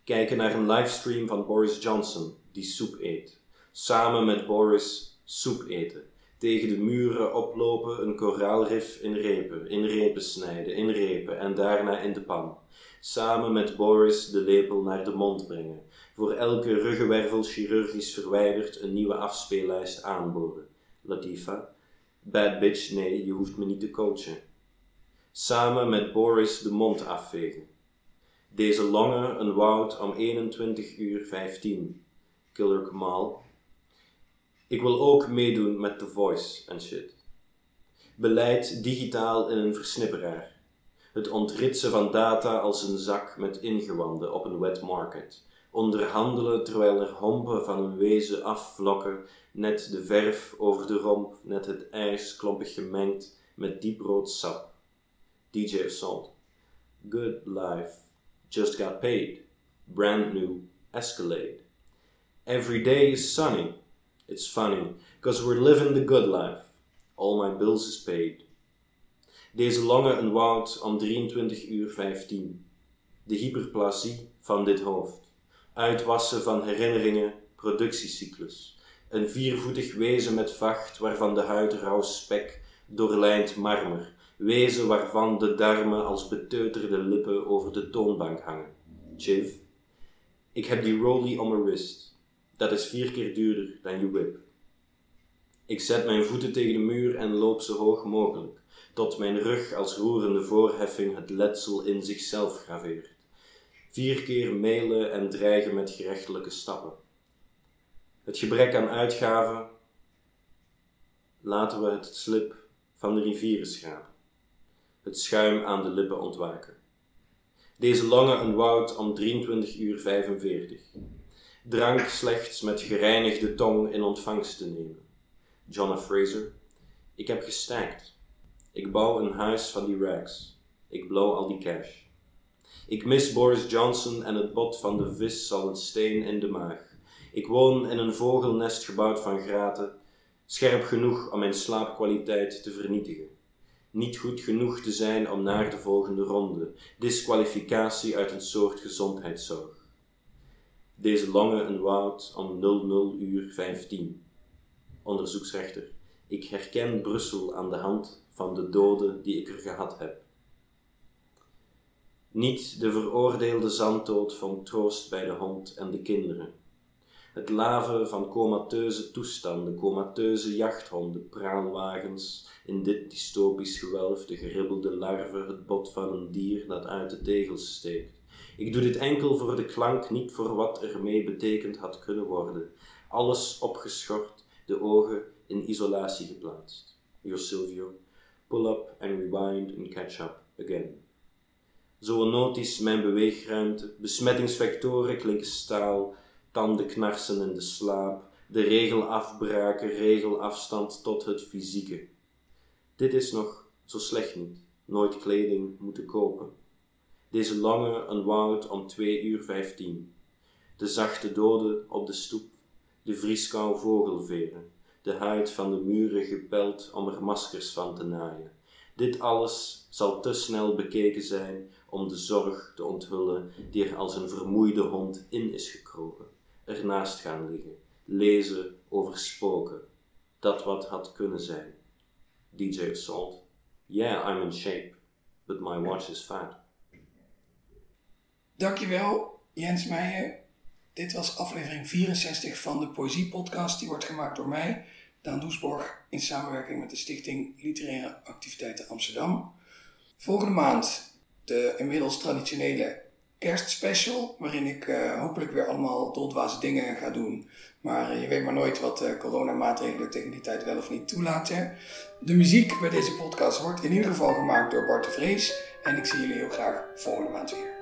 Kijken naar een livestream van Boris Johnson die soep eet. Samen met Boris soep eten. Tegen de muren oplopen, een koraalrif in repen, in repen snijden, in repen en daarna in de pan. Samen met Boris de lepel naar de mond brengen. Voor elke ruggenwervel chirurgisch verwijderd een nieuwe afspeellijst aanboren Latifa. Bad bitch, nee, je hoeft me niet te coachen. Samen met Boris de mond afvegen. Deze lange een woud om 21 uur 15. Killer Kamal. Ik wil ook meedoen met The Voice en shit. Beleid digitaal in een versnipperaar. Het ontritsen van data als een zak met ingewanden op een wet market onderhandelen terwijl er hompen van een wezen afvlokken, net de verf over de romp, net het ijs klompig gemengd met dieprood sap. DJ Assault. Good life. Just got paid. Brand new. Escalade. Every day is sunny. It's funny, cause we're living the good life. All my bills is paid. Deze lange een woud om 23 uur 15. De hyperplasie van dit hoofd. Uitwassen van herinneringen, productiecyclus. Een viervoetig wezen met vacht waarvan de huid rauw spek doorlijnt marmer. Wezen waarvan de darmen als beteuterde lippen over de toonbank hangen. Chiv. Ik heb die rollie om mijn wrist. Dat is vier keer duurder dan je whip. Ik zet mijn voeten tegen de muur en loop zo hoog mogelijk, tot mijn rug als roerende voorheffing het letsel in zichzelf graveert. Vier keer mailen en dreigen met gerechtelijke stappen. Het gebrek aan uitgaven laten we het slip van de rivieren schrapen. Het schuim aan de lippen ontwaken. Deze lange een woud om 23 uur 45. Drank slechts met gereinigde tong in ontvangst te nemen. John. Fraser. Ik heb gestaakt. Ik bouw een huis van die rags. Ik blow al die cash. Ik mis Boris Johnson en het bot van de vis zal een steen in de maag. Ik woon in een vogelnest gebouwd van graten, scherp genoeg om mijn slaapkwaliteit te vernietigen. Niet goed genoeg te zijn om naar de volgende ronde, disqualificatie uit een soort gezondheidszorg. Deze lange een woud om 00 uur 15. Onderzoeksrechter, ik herken Brussel aan de hand van de doden die ik er gehad heb. Niet de veroordeelde zanddood van troost bij de hond en de kinderen het laven van comateuze toestanden, comateuze jachthonden, praalwagens, in dit dystopisch gewelf de geribbelde larve, het bot van een dier dat uit de tegels steekt. Ik doe dit enkel voor de klank, niet voor wat ermee betekend had kunnen worden. Alles opgeschort, de ogen in isolatie geplaatst. Your Silvio, pull up and rewind and catch up again. Zoonotisch mijn beweegruimte, besmettingsvectoren klinken staal, tanden knarsen in de slaap, de regel afbraken, regelafstand tot het fysieke. Dit is nog zo slecht niet, nooit kleding moeten kopen. Deze lange een woud om twee uur vijftien. De zachte doden op de stoep, de vrieskou vogelveren, de huid van de muren gepeld om er maskers van te naaien. Dit alles zal te snel bekeken zijn om de zorg te onthullen die er als een vermoeide hond in is gekropen ernaast gaan liggen, lezen over spoken, dat wat had kunnen zijn. DJ Assault, yeah, I'm in shape, but my watch is fat. Dankjewel, Jens Meijer. Dit was aflevering 64 van de Poëzie Podcast. Die wordt gemaakt door mij, Daan Doesborg, in samenwerking met de Stichting Literaire Activiteiten Amsterdam. Volgende maand de inmiddels traditionele kerstspecial, waarin ik uh, hopelijk weer allemaal doldwaze dingen ga doen. Maar uh, je weet maar nooit wat uh, coronamaatregelen tegen die tijd wel of niet toelaten. De muziek bij deze podcast wordt in ieder geval gemaakt door Bart de Vrees. En ik zie jullie heel graag volgende maand weer.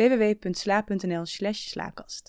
www.sla.nl slash slaakast.